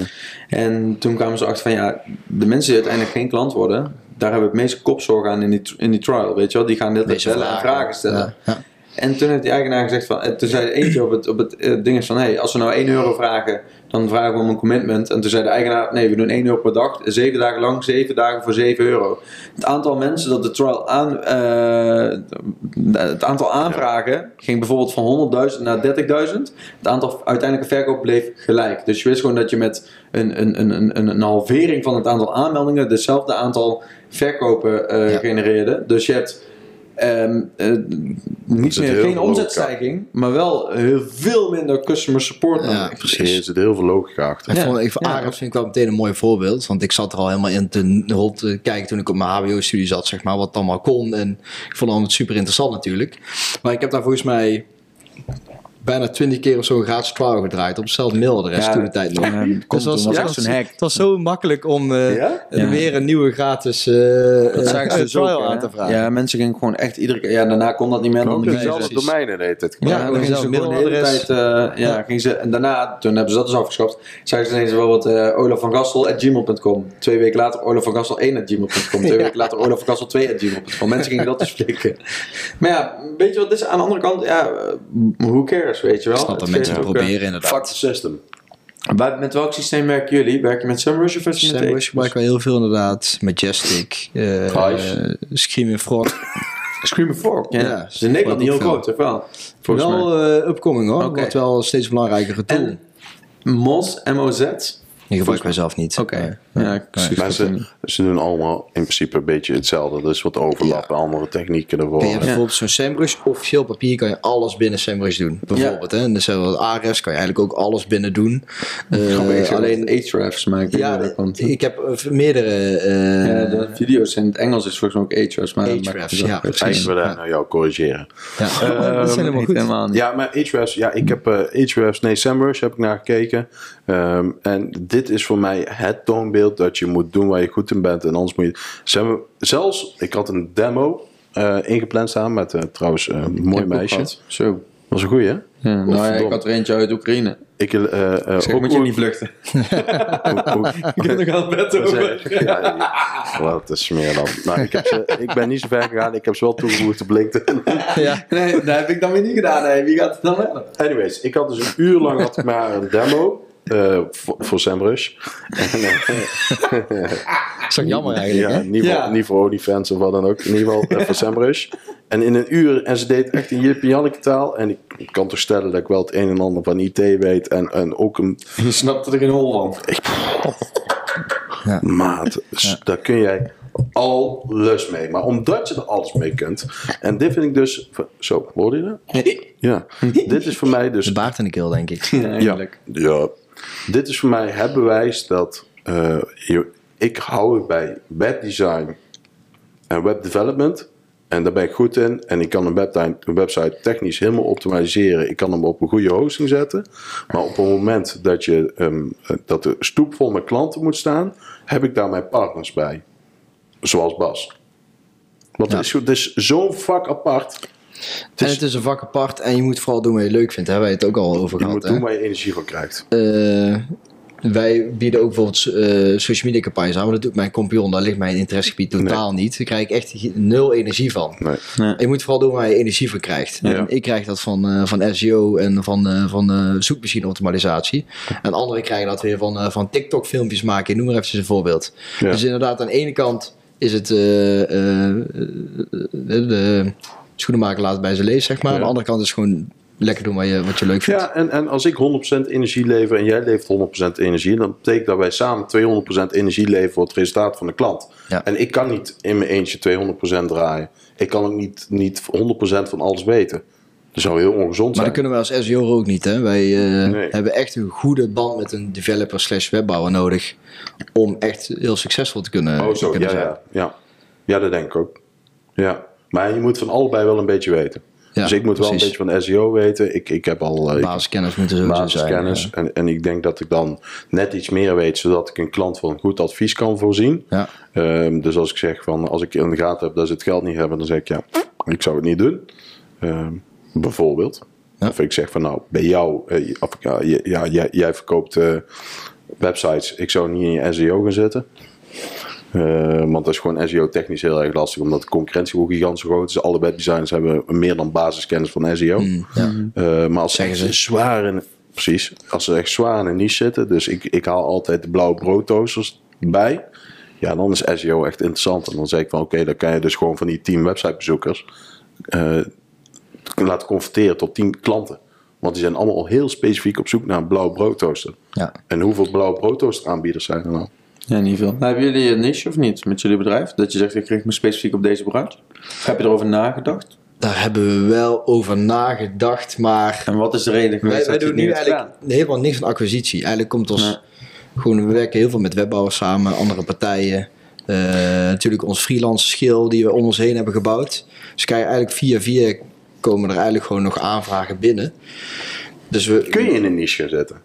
En toen kwamen ze achter van ja, de mensen die uiteindelijk geen klant worden, daar hebben we het meeste kopzorg aan in die, in die trial, weet je wel. Die gaan dit Deze bellen en vragen stellen. Ja, ja. En toen heeft die eigenaar gezegd van, en toen zei eentje op het, op het eh, ding is van, hey, als we nou 1 euro vragen, dan vragen we om een commitment. En toen zei de eigenaar, nee, we doen 1 euro per dag, 7 dagen lang, 7 dagen voor 7 euro. Het aantal mensen dat de trial aan, eh, het aantal aanvragen ging bijvoorbeeld van 100.000 naar 30.000. Het aantal uiteindelijke verkoop bleef gelijk. Dus je wist gewoon dat je met een, een, een, een, een halvering van het aantal aanmeldingen hetzelfde aantal verkopen eh, Ja. genereerde. Dus je hebt ehm, eh, niet meer, geen omzetstijging, maar wel heel veel minder customer support. Ja, nodig. Er precies. zit heel veel logica achter. Ik vond, ik, Ja. Ares vind ik wel meteen een mooi voorbeeld. Want ik zat er al helemaal in te, rond te kijken toen ik op mijn HBO-studie zat, zeg maar, wat het allemaal kon. En ik vond het allemaal super interessant natuurlijk. Maar ik heb daar volgens mij bijna twintig keer of zo een gratis trial gedraaid op hetzelfde mailadres Ja, toen de tijd nog. En Dus was, ja, nog zo'n hack. Het was zo makkelijk om eh, Ja? weer een nieuwe gratis eh, Dat eh, zagen ze dus trial hè? aan te vragen. Ja, mensen gingen gewoon echt iedere keer. Ja, daarna kon dat niet meer. Dan dezelfde domeinen deed het. Ja, dan gingen ze gewoon de hele tijd. eh, ja, gingen ze, en daarna, toen hebben ze dat dus afgeschaft. Zeiden ze ineens wel wat uh, Olaf van Gassel at gmail.com. Twee weken later Olaf van Gassel 1 at gmail.com. Twee weken later Olaf van Gassel 2 at gmail.com. Mensen gingen dat dus flikken. Maar ja, weet je wat? Dit is aan de andere kant, ja, who cares, weet je wel? Ik snap dat Het mensen ook, eh, proberen inderdaad. Fuck the system. Waar- met welk systeem werken jullie? Werk je met SEMrush of met SEMrush gebruik ik wel heel veel inderdaad. Majestic, eh Hive. Screaming Frog. Screaming Frog, ja. Ja, dat is in Nederland niet heel groot, of wel? Volgens wel eh upcoming hoor. Oké. Wordt wel steeds belangrijkere tool. En Mos, M-O-Z? Die gebruik ik wij zelf niet. Oké. Ja, ik Nee. Maar ze, doen allemaal in principe een beetje hetzelfde. Dus wat overlappen, andere technieken ervoor. Je bijvoorbeeld zo'n SEMrush, officieel papier kan je alles binnen SEMrush doen. Bijvoorbeeld. Hè? En dus wat Ares kan je eigenlijk ook alles binnen doen. Eh, alleen Ahrefs, maar ik weet ja, ik heb eh, meerdere eh Ja, de video's in het Engels is volgens mij ook Ahrefs. Maar Ahrefs, ja. Eigenlijk wil Ja. ik nou jou corrigeren. ja. dat is helemaal Niet goed. helemaal niet. Ja, maar Ahrefs, ja, ik heb eh Ahrefs, nee, SEMrush heb ik naar gekeken. Ehm, en dit is voor mij het toonbeeld dat je moet doen waar je goed in bent. En anders moet je... Ze hebben, zelfs, ik had een demo eh, ingepland staan met eh, trouwens eh, een mooi meisje. Zo. was een goeie, hè? Ja, nou ja, ik had er eentje uit Oekraïne. Ik, Zeg, ook- moet je niet vluchten. Ik heb nog aan het bed over. Ja. Wat een smeer dan. Nou, ik, heb ze, ik ben niet zo ver gegaan. Ik heb ze wel toegevoegd op LinkedIn. Ja. Nee, dat heb ik dan weer niet gedaan. Nee, wie gaat het dan wel? Anyways, ik had dus een uur lang had ik maar een demo. Eh, voor, voor Dat is toch jammer eigenlijk, ja, Ja. niet voor OnlyFans of wat dan ook. In ieder geval eh, voor SEMrush. En in een uur, en ze deed echt in Jip en Janneke taal. En ik, kan toch stellen dat ik wel het een en ander van IT weet. En, en ook een Je snapt er geen hol van. maat. s- Daar kun jij alles mee. Maar omdat je er alles mee kunt. En dit vind ik dus... Zo, hoorde je dat? Ja. Dit is voor mij dus De baard in de keel, denk ik. Ja, eigenlijk. Ja, dit is voor mij het bewijs dat eh, ik hou bij webdesign en webdevelopment. En daar ben ik goed in. En ik kan een website, een website technisch helemaal optimaliseren. Ik kan hem op een goede hosting zetten. Maar op het moment dat, je, ehm, eh, dat de stoep vol met klanten moet staan, heb ik daar mijn partners bij. Zoals Bas. Want Ja. het is, zo- het is zo'n vak apart. Het En is, het is een vak apart en je moet vooral doen wat je leuk vindt. Daar hebben wij het ook al over je gehad. moet hè? doen waar je energie van krijgt. Eh, wij bieden ook bijvoorbeeld eh, social media campagnes aan, maar dat doet mijn compagnon. Daar ligt mijn interessegebied totaal niet. Daar krijg ik echt nul energie van. Nee. Je moet vooral doen waar je energie van krijgt. Ja. En ik krijg dat van, eh, van SEO en van, eh, van eh, zoekmachine optimalisatie. En anderen krijgen dat weer van, eh, van TikTok filmpjes maken. Ik noem maar eventjes een voorbeeld. Ja. Dus inderdaad, aan de ene kant is het eh, eh, eh, de schoenenmaker laat bij zijn lees, zeg maar. Aan de andere kant is het gewoon lekker doen wat je, wat je leuk vindt. Ja, en, en als ik 100% energie lever en jij levert 100% energie, dan betekent dat wij samen 200% energie leveren voor het resultaat van de klant. Ja. En ik kan niet in mijn eentje 200% draaien. Ik kan ook niet, niet 100% van alles weten. Dat zou heel ongezond Maar zijn. dat kunnen wij als SEO ook niet. Hè? Wij eh, Nee. hebben echt een goede band met een developer slash webbouwer nodig. Om echt heel succesvol te kunnen, oh, zo, kunnen ja, zijn. ja, ja. Ja, dat denk ik ook. Ja. Maar je moet van allebei wel een beetje weten. Ja, dus ik moet wel een beetje van SEO weten. Ik, ik heb al... eh, Basiskennis moeten zijn. basiskennis. Ja. En, en ik denk dat ik dan net iets meer weet, zodat ik een klant van goed advies kan voorzien. Ja. Ehm, dus als ik zeg van, als ik in de gaten heb dat ze het geld niet hebben, dan zeg ik ja, ik zou het niet doen. Ehm, bijvoorbeeld. Ja. Of ik zeg van nou, bij jou, eh, of, ja, jij, jij verkoopt eh, websites, ik zou niet in je SEO gaan zitten. Eh, want dat is gewoon SEO technisch heel erg lastig, omdat de concurrentie gewoon gigantisch groot is. Allebei designers hebben meer dan basiskennis van SEO. Mm, ja. Eh, maar als ze Zeggen echt ze. zwaar in, precies, als ze echt zwaar in een niche zitten, dus ik, ik haal altijd de blauwe broodtoasters bij. Ja, dan is SEO echt interessant. En dan zeg ik van oké, dan kan je dus gewoon van die 10 websitebezoekers eh, laten converteren tot 10 klanten. Want die zijn allemaal al heel specifiek op zoek naar een blauwe broodtoaster. Ja. En hoeveel blauwe broodtoaster aanbieders zijn er nou? Ja, niet veel. Maar hebben jullie een niche of niet met jullie bedrijf? Dat je zegt, ik richt me specifiek op deze branche? Heb je erover nagedacht? Daar hebben we wel over nagedacht, maar En wat is de reden geweest wij, wij doen nu eigenlijk helemaal niks van acquisitie. Eigenlijk komt ons Nee. gewoon, we werken heel veel met webbouwers samen, andere partijen. Eh, natuurlijk ons freelance skill die we om ons heen hebben gebouwd. Dus kijk, eigenlijk via via komen er eigenlijk gewoon nog aanvragen binnen. Dus we, Kun je in een niche gaan zetten?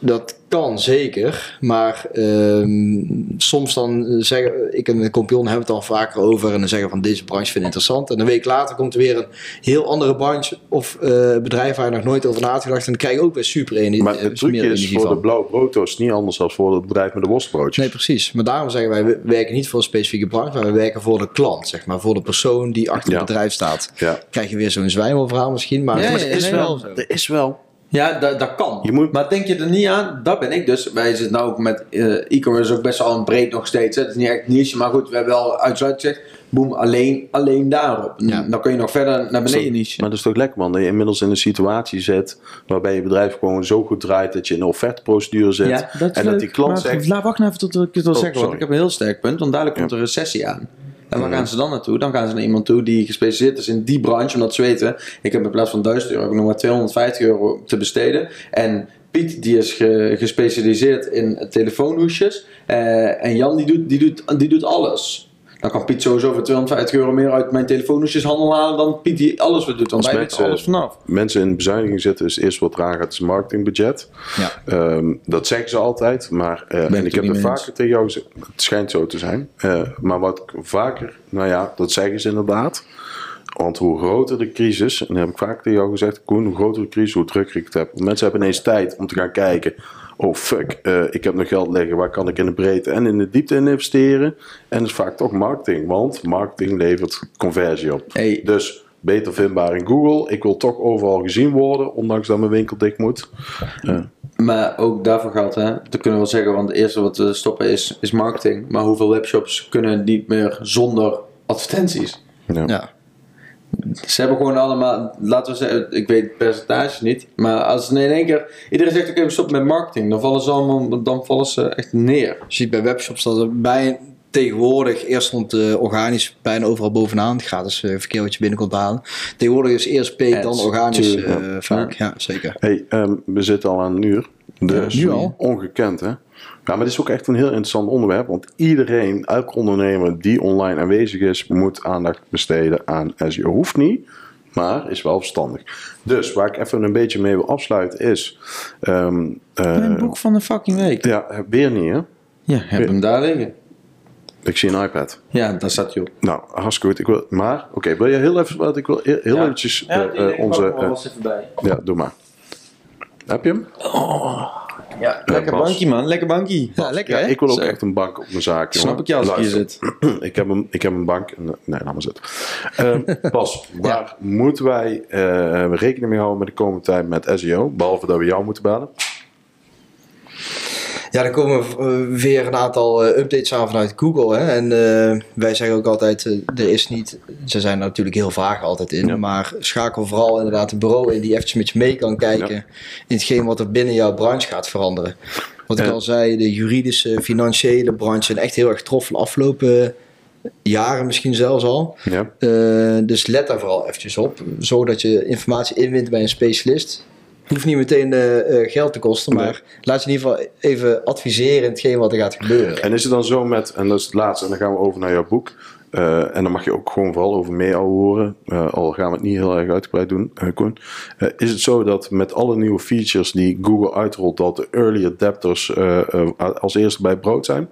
Dat kan zeker, maar ehm, soms dan zeggen, ik en mijn compagnon hebben het al vaker over en dan zeggen van deze branche vind ik interessant. En een week later komt er weer een heel andere branche of eh, bedrijf waar je nog nooit over na had gedacht en dan krijg je ook weer super energie. Maar het trucje is voor de blauwe broodtoast niet anders dan voor het bedrijf met de worstbroodjes. Nee, precies. Maar daarom zeggen wij, we werken niet voor een specifieke branche, maar we werken voor de klant, zeg maar, voor de persoon die achter Ja. het bedrijf staat. Ja. Krijg je weer zo'n zwijmelverhaal misschien, maar, het is nee, wel. Er is wel. Ja, dat, dat kan. Je moet- Maar denk je er niet aan? Dat ben ik dus. Wij zitten nou ook met eh, e-commerce ook best wel een breed nog steeds. Hè. Het is niet echt niche, maar goed, we hebben wel uitsluitend gezegd, boem, alleen, alleen daarop. Ja. Dan kun je nog verder naar beneden niche. Maar dat is toch lekker man, dat je inmiddels in een situatie zit waarbij je bedrijf gewoon zo goed draait dat je een offerteprocedure zit. en dat die klant zegt, Laat wacht nou even tot ik het wil Oh, zeggen, want ik heb een heel sterk punt. Want dadelijk komt er een recessie aan. En waar gaan ze dan naartoe? Dan gaan ze naar iemand toe die gespecialiseerd is in die branche, omdat ze weten, ik heb in plaats van 1000 euro nog maar 250 euro te besteden. En Piet die is ge- gespecialiseerd in telefoonhoesjes. Eh, en Jan die doet, die, doet, die doet alles. Dan kan Piet sowieso voor 250 euro meer uit mijn telefoonhoesjeshandel halen dan Piet die alles weer doet. Als wij weten alles vanaf. mensen in bezuiniging zitten, is het eerste wat eraan gaat, is marketingbudget. Ja. Ehm, dat zeggen ze altijd, maar eh, en ik het heb het mee vaker tegen jou gezegd, het schijnt zo te zijn. Eh, maar wat ik vaker, nou ja, dat zeggen ze inderdaad. Want hoe groter de crisis, en dat heb ik vaak tegen jou gezegd, Koen, hoe groter de crisis, hoe drukker ik het heb. Mensen hebben ineens tijd om te gaan kijken. Oh fuck, eh, ik heb nog geld liggen, waar kan ik in de breedte en in de diepte in investeren? En dat is vaak toch marketing, want marketing levert conversie op. Hey. Dus beter vindbaar in Google. Ik wil toch overal gezien worden, ondanks dat mijn winkel dicht moet. Maar ook daarvoor geldt, hè, dat kunnen we wel zeggen, want het eerste wat we stoppen is, is marketing. Maar hoeveel webshops kunnen niet meer zonder advertenties? ja. Ja. Ze hebben gewoon allemaal, laten we zeggen, ik weet percentages niet, maar als in één keer iedereen zegt: Oké, stoppen met marketing, dan vallen ze allemaal, dan vallen ze echt neer. Je ziet bij webshops dat er bij tegenwoordig eerst stond eh, organisch bijna overal bovenaan. Gratis eh, verkeer wat je binnen kon halen. Tegenwoordig is eerst paid Ads, dan organisch eh, ja. vaak. Ja, zeker. Hey, ehm, we zitten al aan een uur. Dus nu al? Ongekend, hè? Ja, maar dit is ook echt een heel interessant onderwerp. Want iedereen, elke ondernemer die online aanwezig is, moet aandacht besteden aan SEO. Hoeft niet, maar is wel verstandig. Dus waar ik even een beetje mee wil afsluiten is... ehm, eh, Mijn boek van de fucking week. Ja, weer niet, hè? Ja, heb hem daar liggen. Ik zie een iPad. Ja, daar staat hij op. Nou, hartstikke goed. Ik wil, maar, oké, wil je heel even... Wat ik wil heel, heel Ja. eventjes eh, eh, onze... eh, even bij. ja, doe maar. Heb je hem? Ja, lekker Bas. bankie man, lekker bankie. Ja, lekker Ja, hè? ik wil ook Zo. echt een bank op mijn zaak. Snap jongen. ik je als ik hier Luister. ik, heb een, ik heb een bank. eh, Nee, laat maar zitten. Ehm, Bas, waar moeten wij eh, rekening mee houden met de komende tijd met SEO? Behalve dat we jou moeten bellen. Ja, er komen eh, weer een aantal eh, updates aan vanuit Google. Hè? En eh, wij zeggen ook altijd, er is niet, ze zijn natuurlijk heel vaag altijd in. Ja. Maar schakel vooral inderdaad een bureau in die eventjes met je mee kan kijken. Ja. In hetgeen wat er binnen jouw branche gaat veranderen. Wat ik al zei, de juridische, financiële branche zijn echt heel erg getroffen de afgelopen jaren misschien zelfs al. Ja. Dus let daar vooral eventjes op. Zorg dat je informatie inwint bij een specialist. Hoeft niet meteen eh, eh, geld te kosten, Nee. maar laat je in ieder geval even adviseren in hetgeen wat er gaat gebeuren. En is het dan zo met, en dat is het laatste, en dan gaan we over naar jouw boek. Eh, en dan mag je ook gewoon vooral over mee al horen. eh, al gaan we het niet heel erg uitgebreid doen, eh, Koen. Eh, is het zo dat met alle nieuwe features die Google uitrolt, dat de early adapters als eerste bij het brood zijn?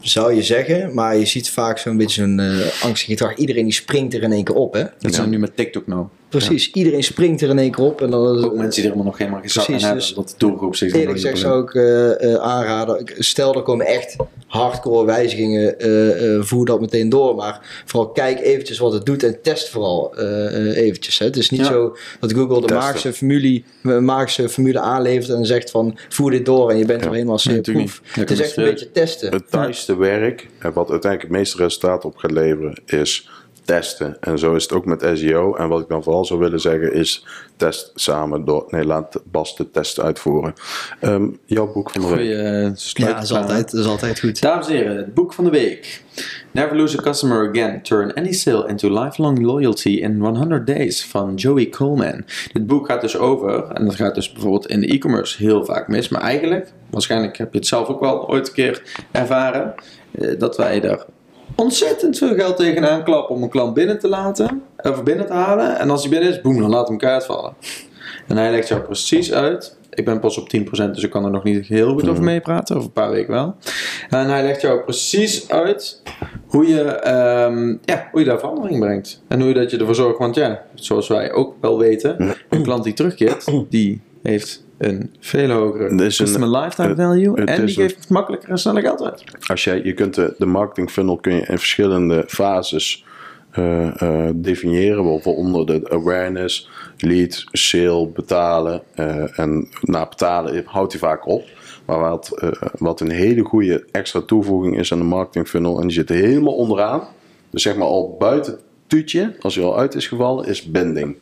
Zou je zeggen, maar je ziet vaak zo'n beetje zo'n eh, angstig gedrag. Iedereen die springt er in één keer op, hè? Dat zijn we nu met TikTok nou. Precies, iedereen springt er in één keer op. En dan, Ook mensen die er helemaal nog helemaal geen zak hebben. dus- dat de doelgroep zich er Eerlijk gezegd zou ik eh, eh, aanraden, ik- stel er komen echt hardcore wijzigingen, eh, eh, voer dat meteen door. Maar vooral kijk eventjes wat het doet en test vooral eh, eh, eventjes. Hè. Het is niet Ja. zo dat Google de magische formule, magische formule aanlevert en zegt van voer dit door en je bent er helemaal. Dat Het is echt een beetje testen. Het taaiste werk, en wat uiteindelijk het meeste resultaat op gaat leveren, is testen. En zo is het ook met SEO. En wat ik dan vooral zou willen zeggen is, test samen door, nee, laat Bas de test uitvoeren. Ehm, jouw boek van de week. Goeie, eh, Ja, dat is altijd, dat is altijd goed. Dames en heren, het boek van de week. Never lose a customer again. Turn any sale into lifelong loyalty in 100 days van Joey Coleman. Dit boek gaat dus over, en dat gaat dus bijvoorbeeld in de e-commerce heel vaak mis, maar eigenlijk, waarschijnlijk heb je het zelf ook wel ooit een keer ervaren, eh, dat wij er ontzettend veel geld tegenaan klappen om een klant binnen te laten, of binnen te halen. En als hij binnen is, boem, dan laat hem kaart vallen. En hij legt jou precies uit. Ik ben pas op 10%, dus ik kan er nog niet heel goed over meepraten. Over een paar weken wel. En hij legt jou precies uit hoe je, ehm, ja, hoe je daar verandering brengt. En hoe je dat je ervoor zorgt. Want ja, zoals wij ook wel weten, een klant die terugkeert, die heeft een veel hogere Het een- customer lifetime het- value. het en die geeft makkelijker en sneller geld uit. Als jij, je kunt de, de marketing funnel kun je in verschillende fases eh, eh, definiëren. Bijvoorbeeld de awareness, lead, sale, betalen. eh, en na betalen houdt hij vaak op. Maar wat, wat een hele goede extra toevoeging is aan de marketing funnel. En die zit helemaal onderaan. Dus zeg maar al buiten het tuutje, als hij al uit is gevallen, is bending.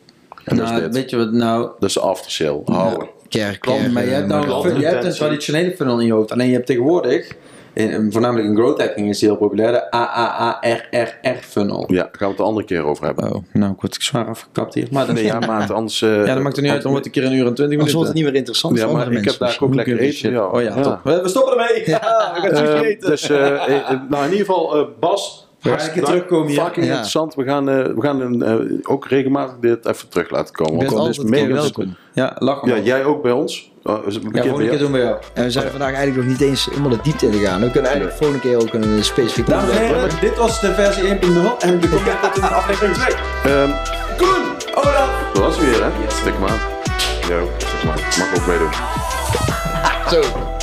En dat is Nou, weet je wat nou... Dat is de aftersale. Houden. Kerk, Klopt, maar je hebt, nou, klant- je hebt een traditionele funnel in je hoofd. Alleen je hebt tegenwoordig, in, voornamelijk in growth hacking is die heel populair, de AAARRR funnel. Ja, daar gaan we het de andere keer over hebben. Oh, nou, ik word zwaar afgekapt hier. Maar dat, Nee, ja, maar anders... eh, ja, dat maakt er niet uit, dan wordt het een keer een uur en twintig minuten. wordt het niet meer interessant Ja, voor maar ik heb daar ook lekker Shit. eten. Ja. Oh ja, top. We we stoppen ermee! Ja, we gaan het Eh, vergeten. dus eh, eh, eh, nou, in ieder geval, eh, Bas. Een keer terugkomen hier. Fucking Ja. interessant. We gaan, eh, we gaan een, eh, ook regelmatig dit even terug laten komen. Je bent Want het altijd mega- welkom. Ja, lach Ja, maar. jij ook bij ons. Oh, is het een Ja, keer volgende bij keer jou? doen we jou. En we zijn vandaag eigenlijk nog niet eens helemaal de diepte in gegaan. We kunnen eigenlijk volgende keer ook een specifiek Dames en heren, dit was de versie 1.0 en we komen tot in aflevering 2. Ehm, Koen, Olaf, dat was weer, hè? Stik hem aan. Ja, stik hem aan. Mag ook meedoen. Zo.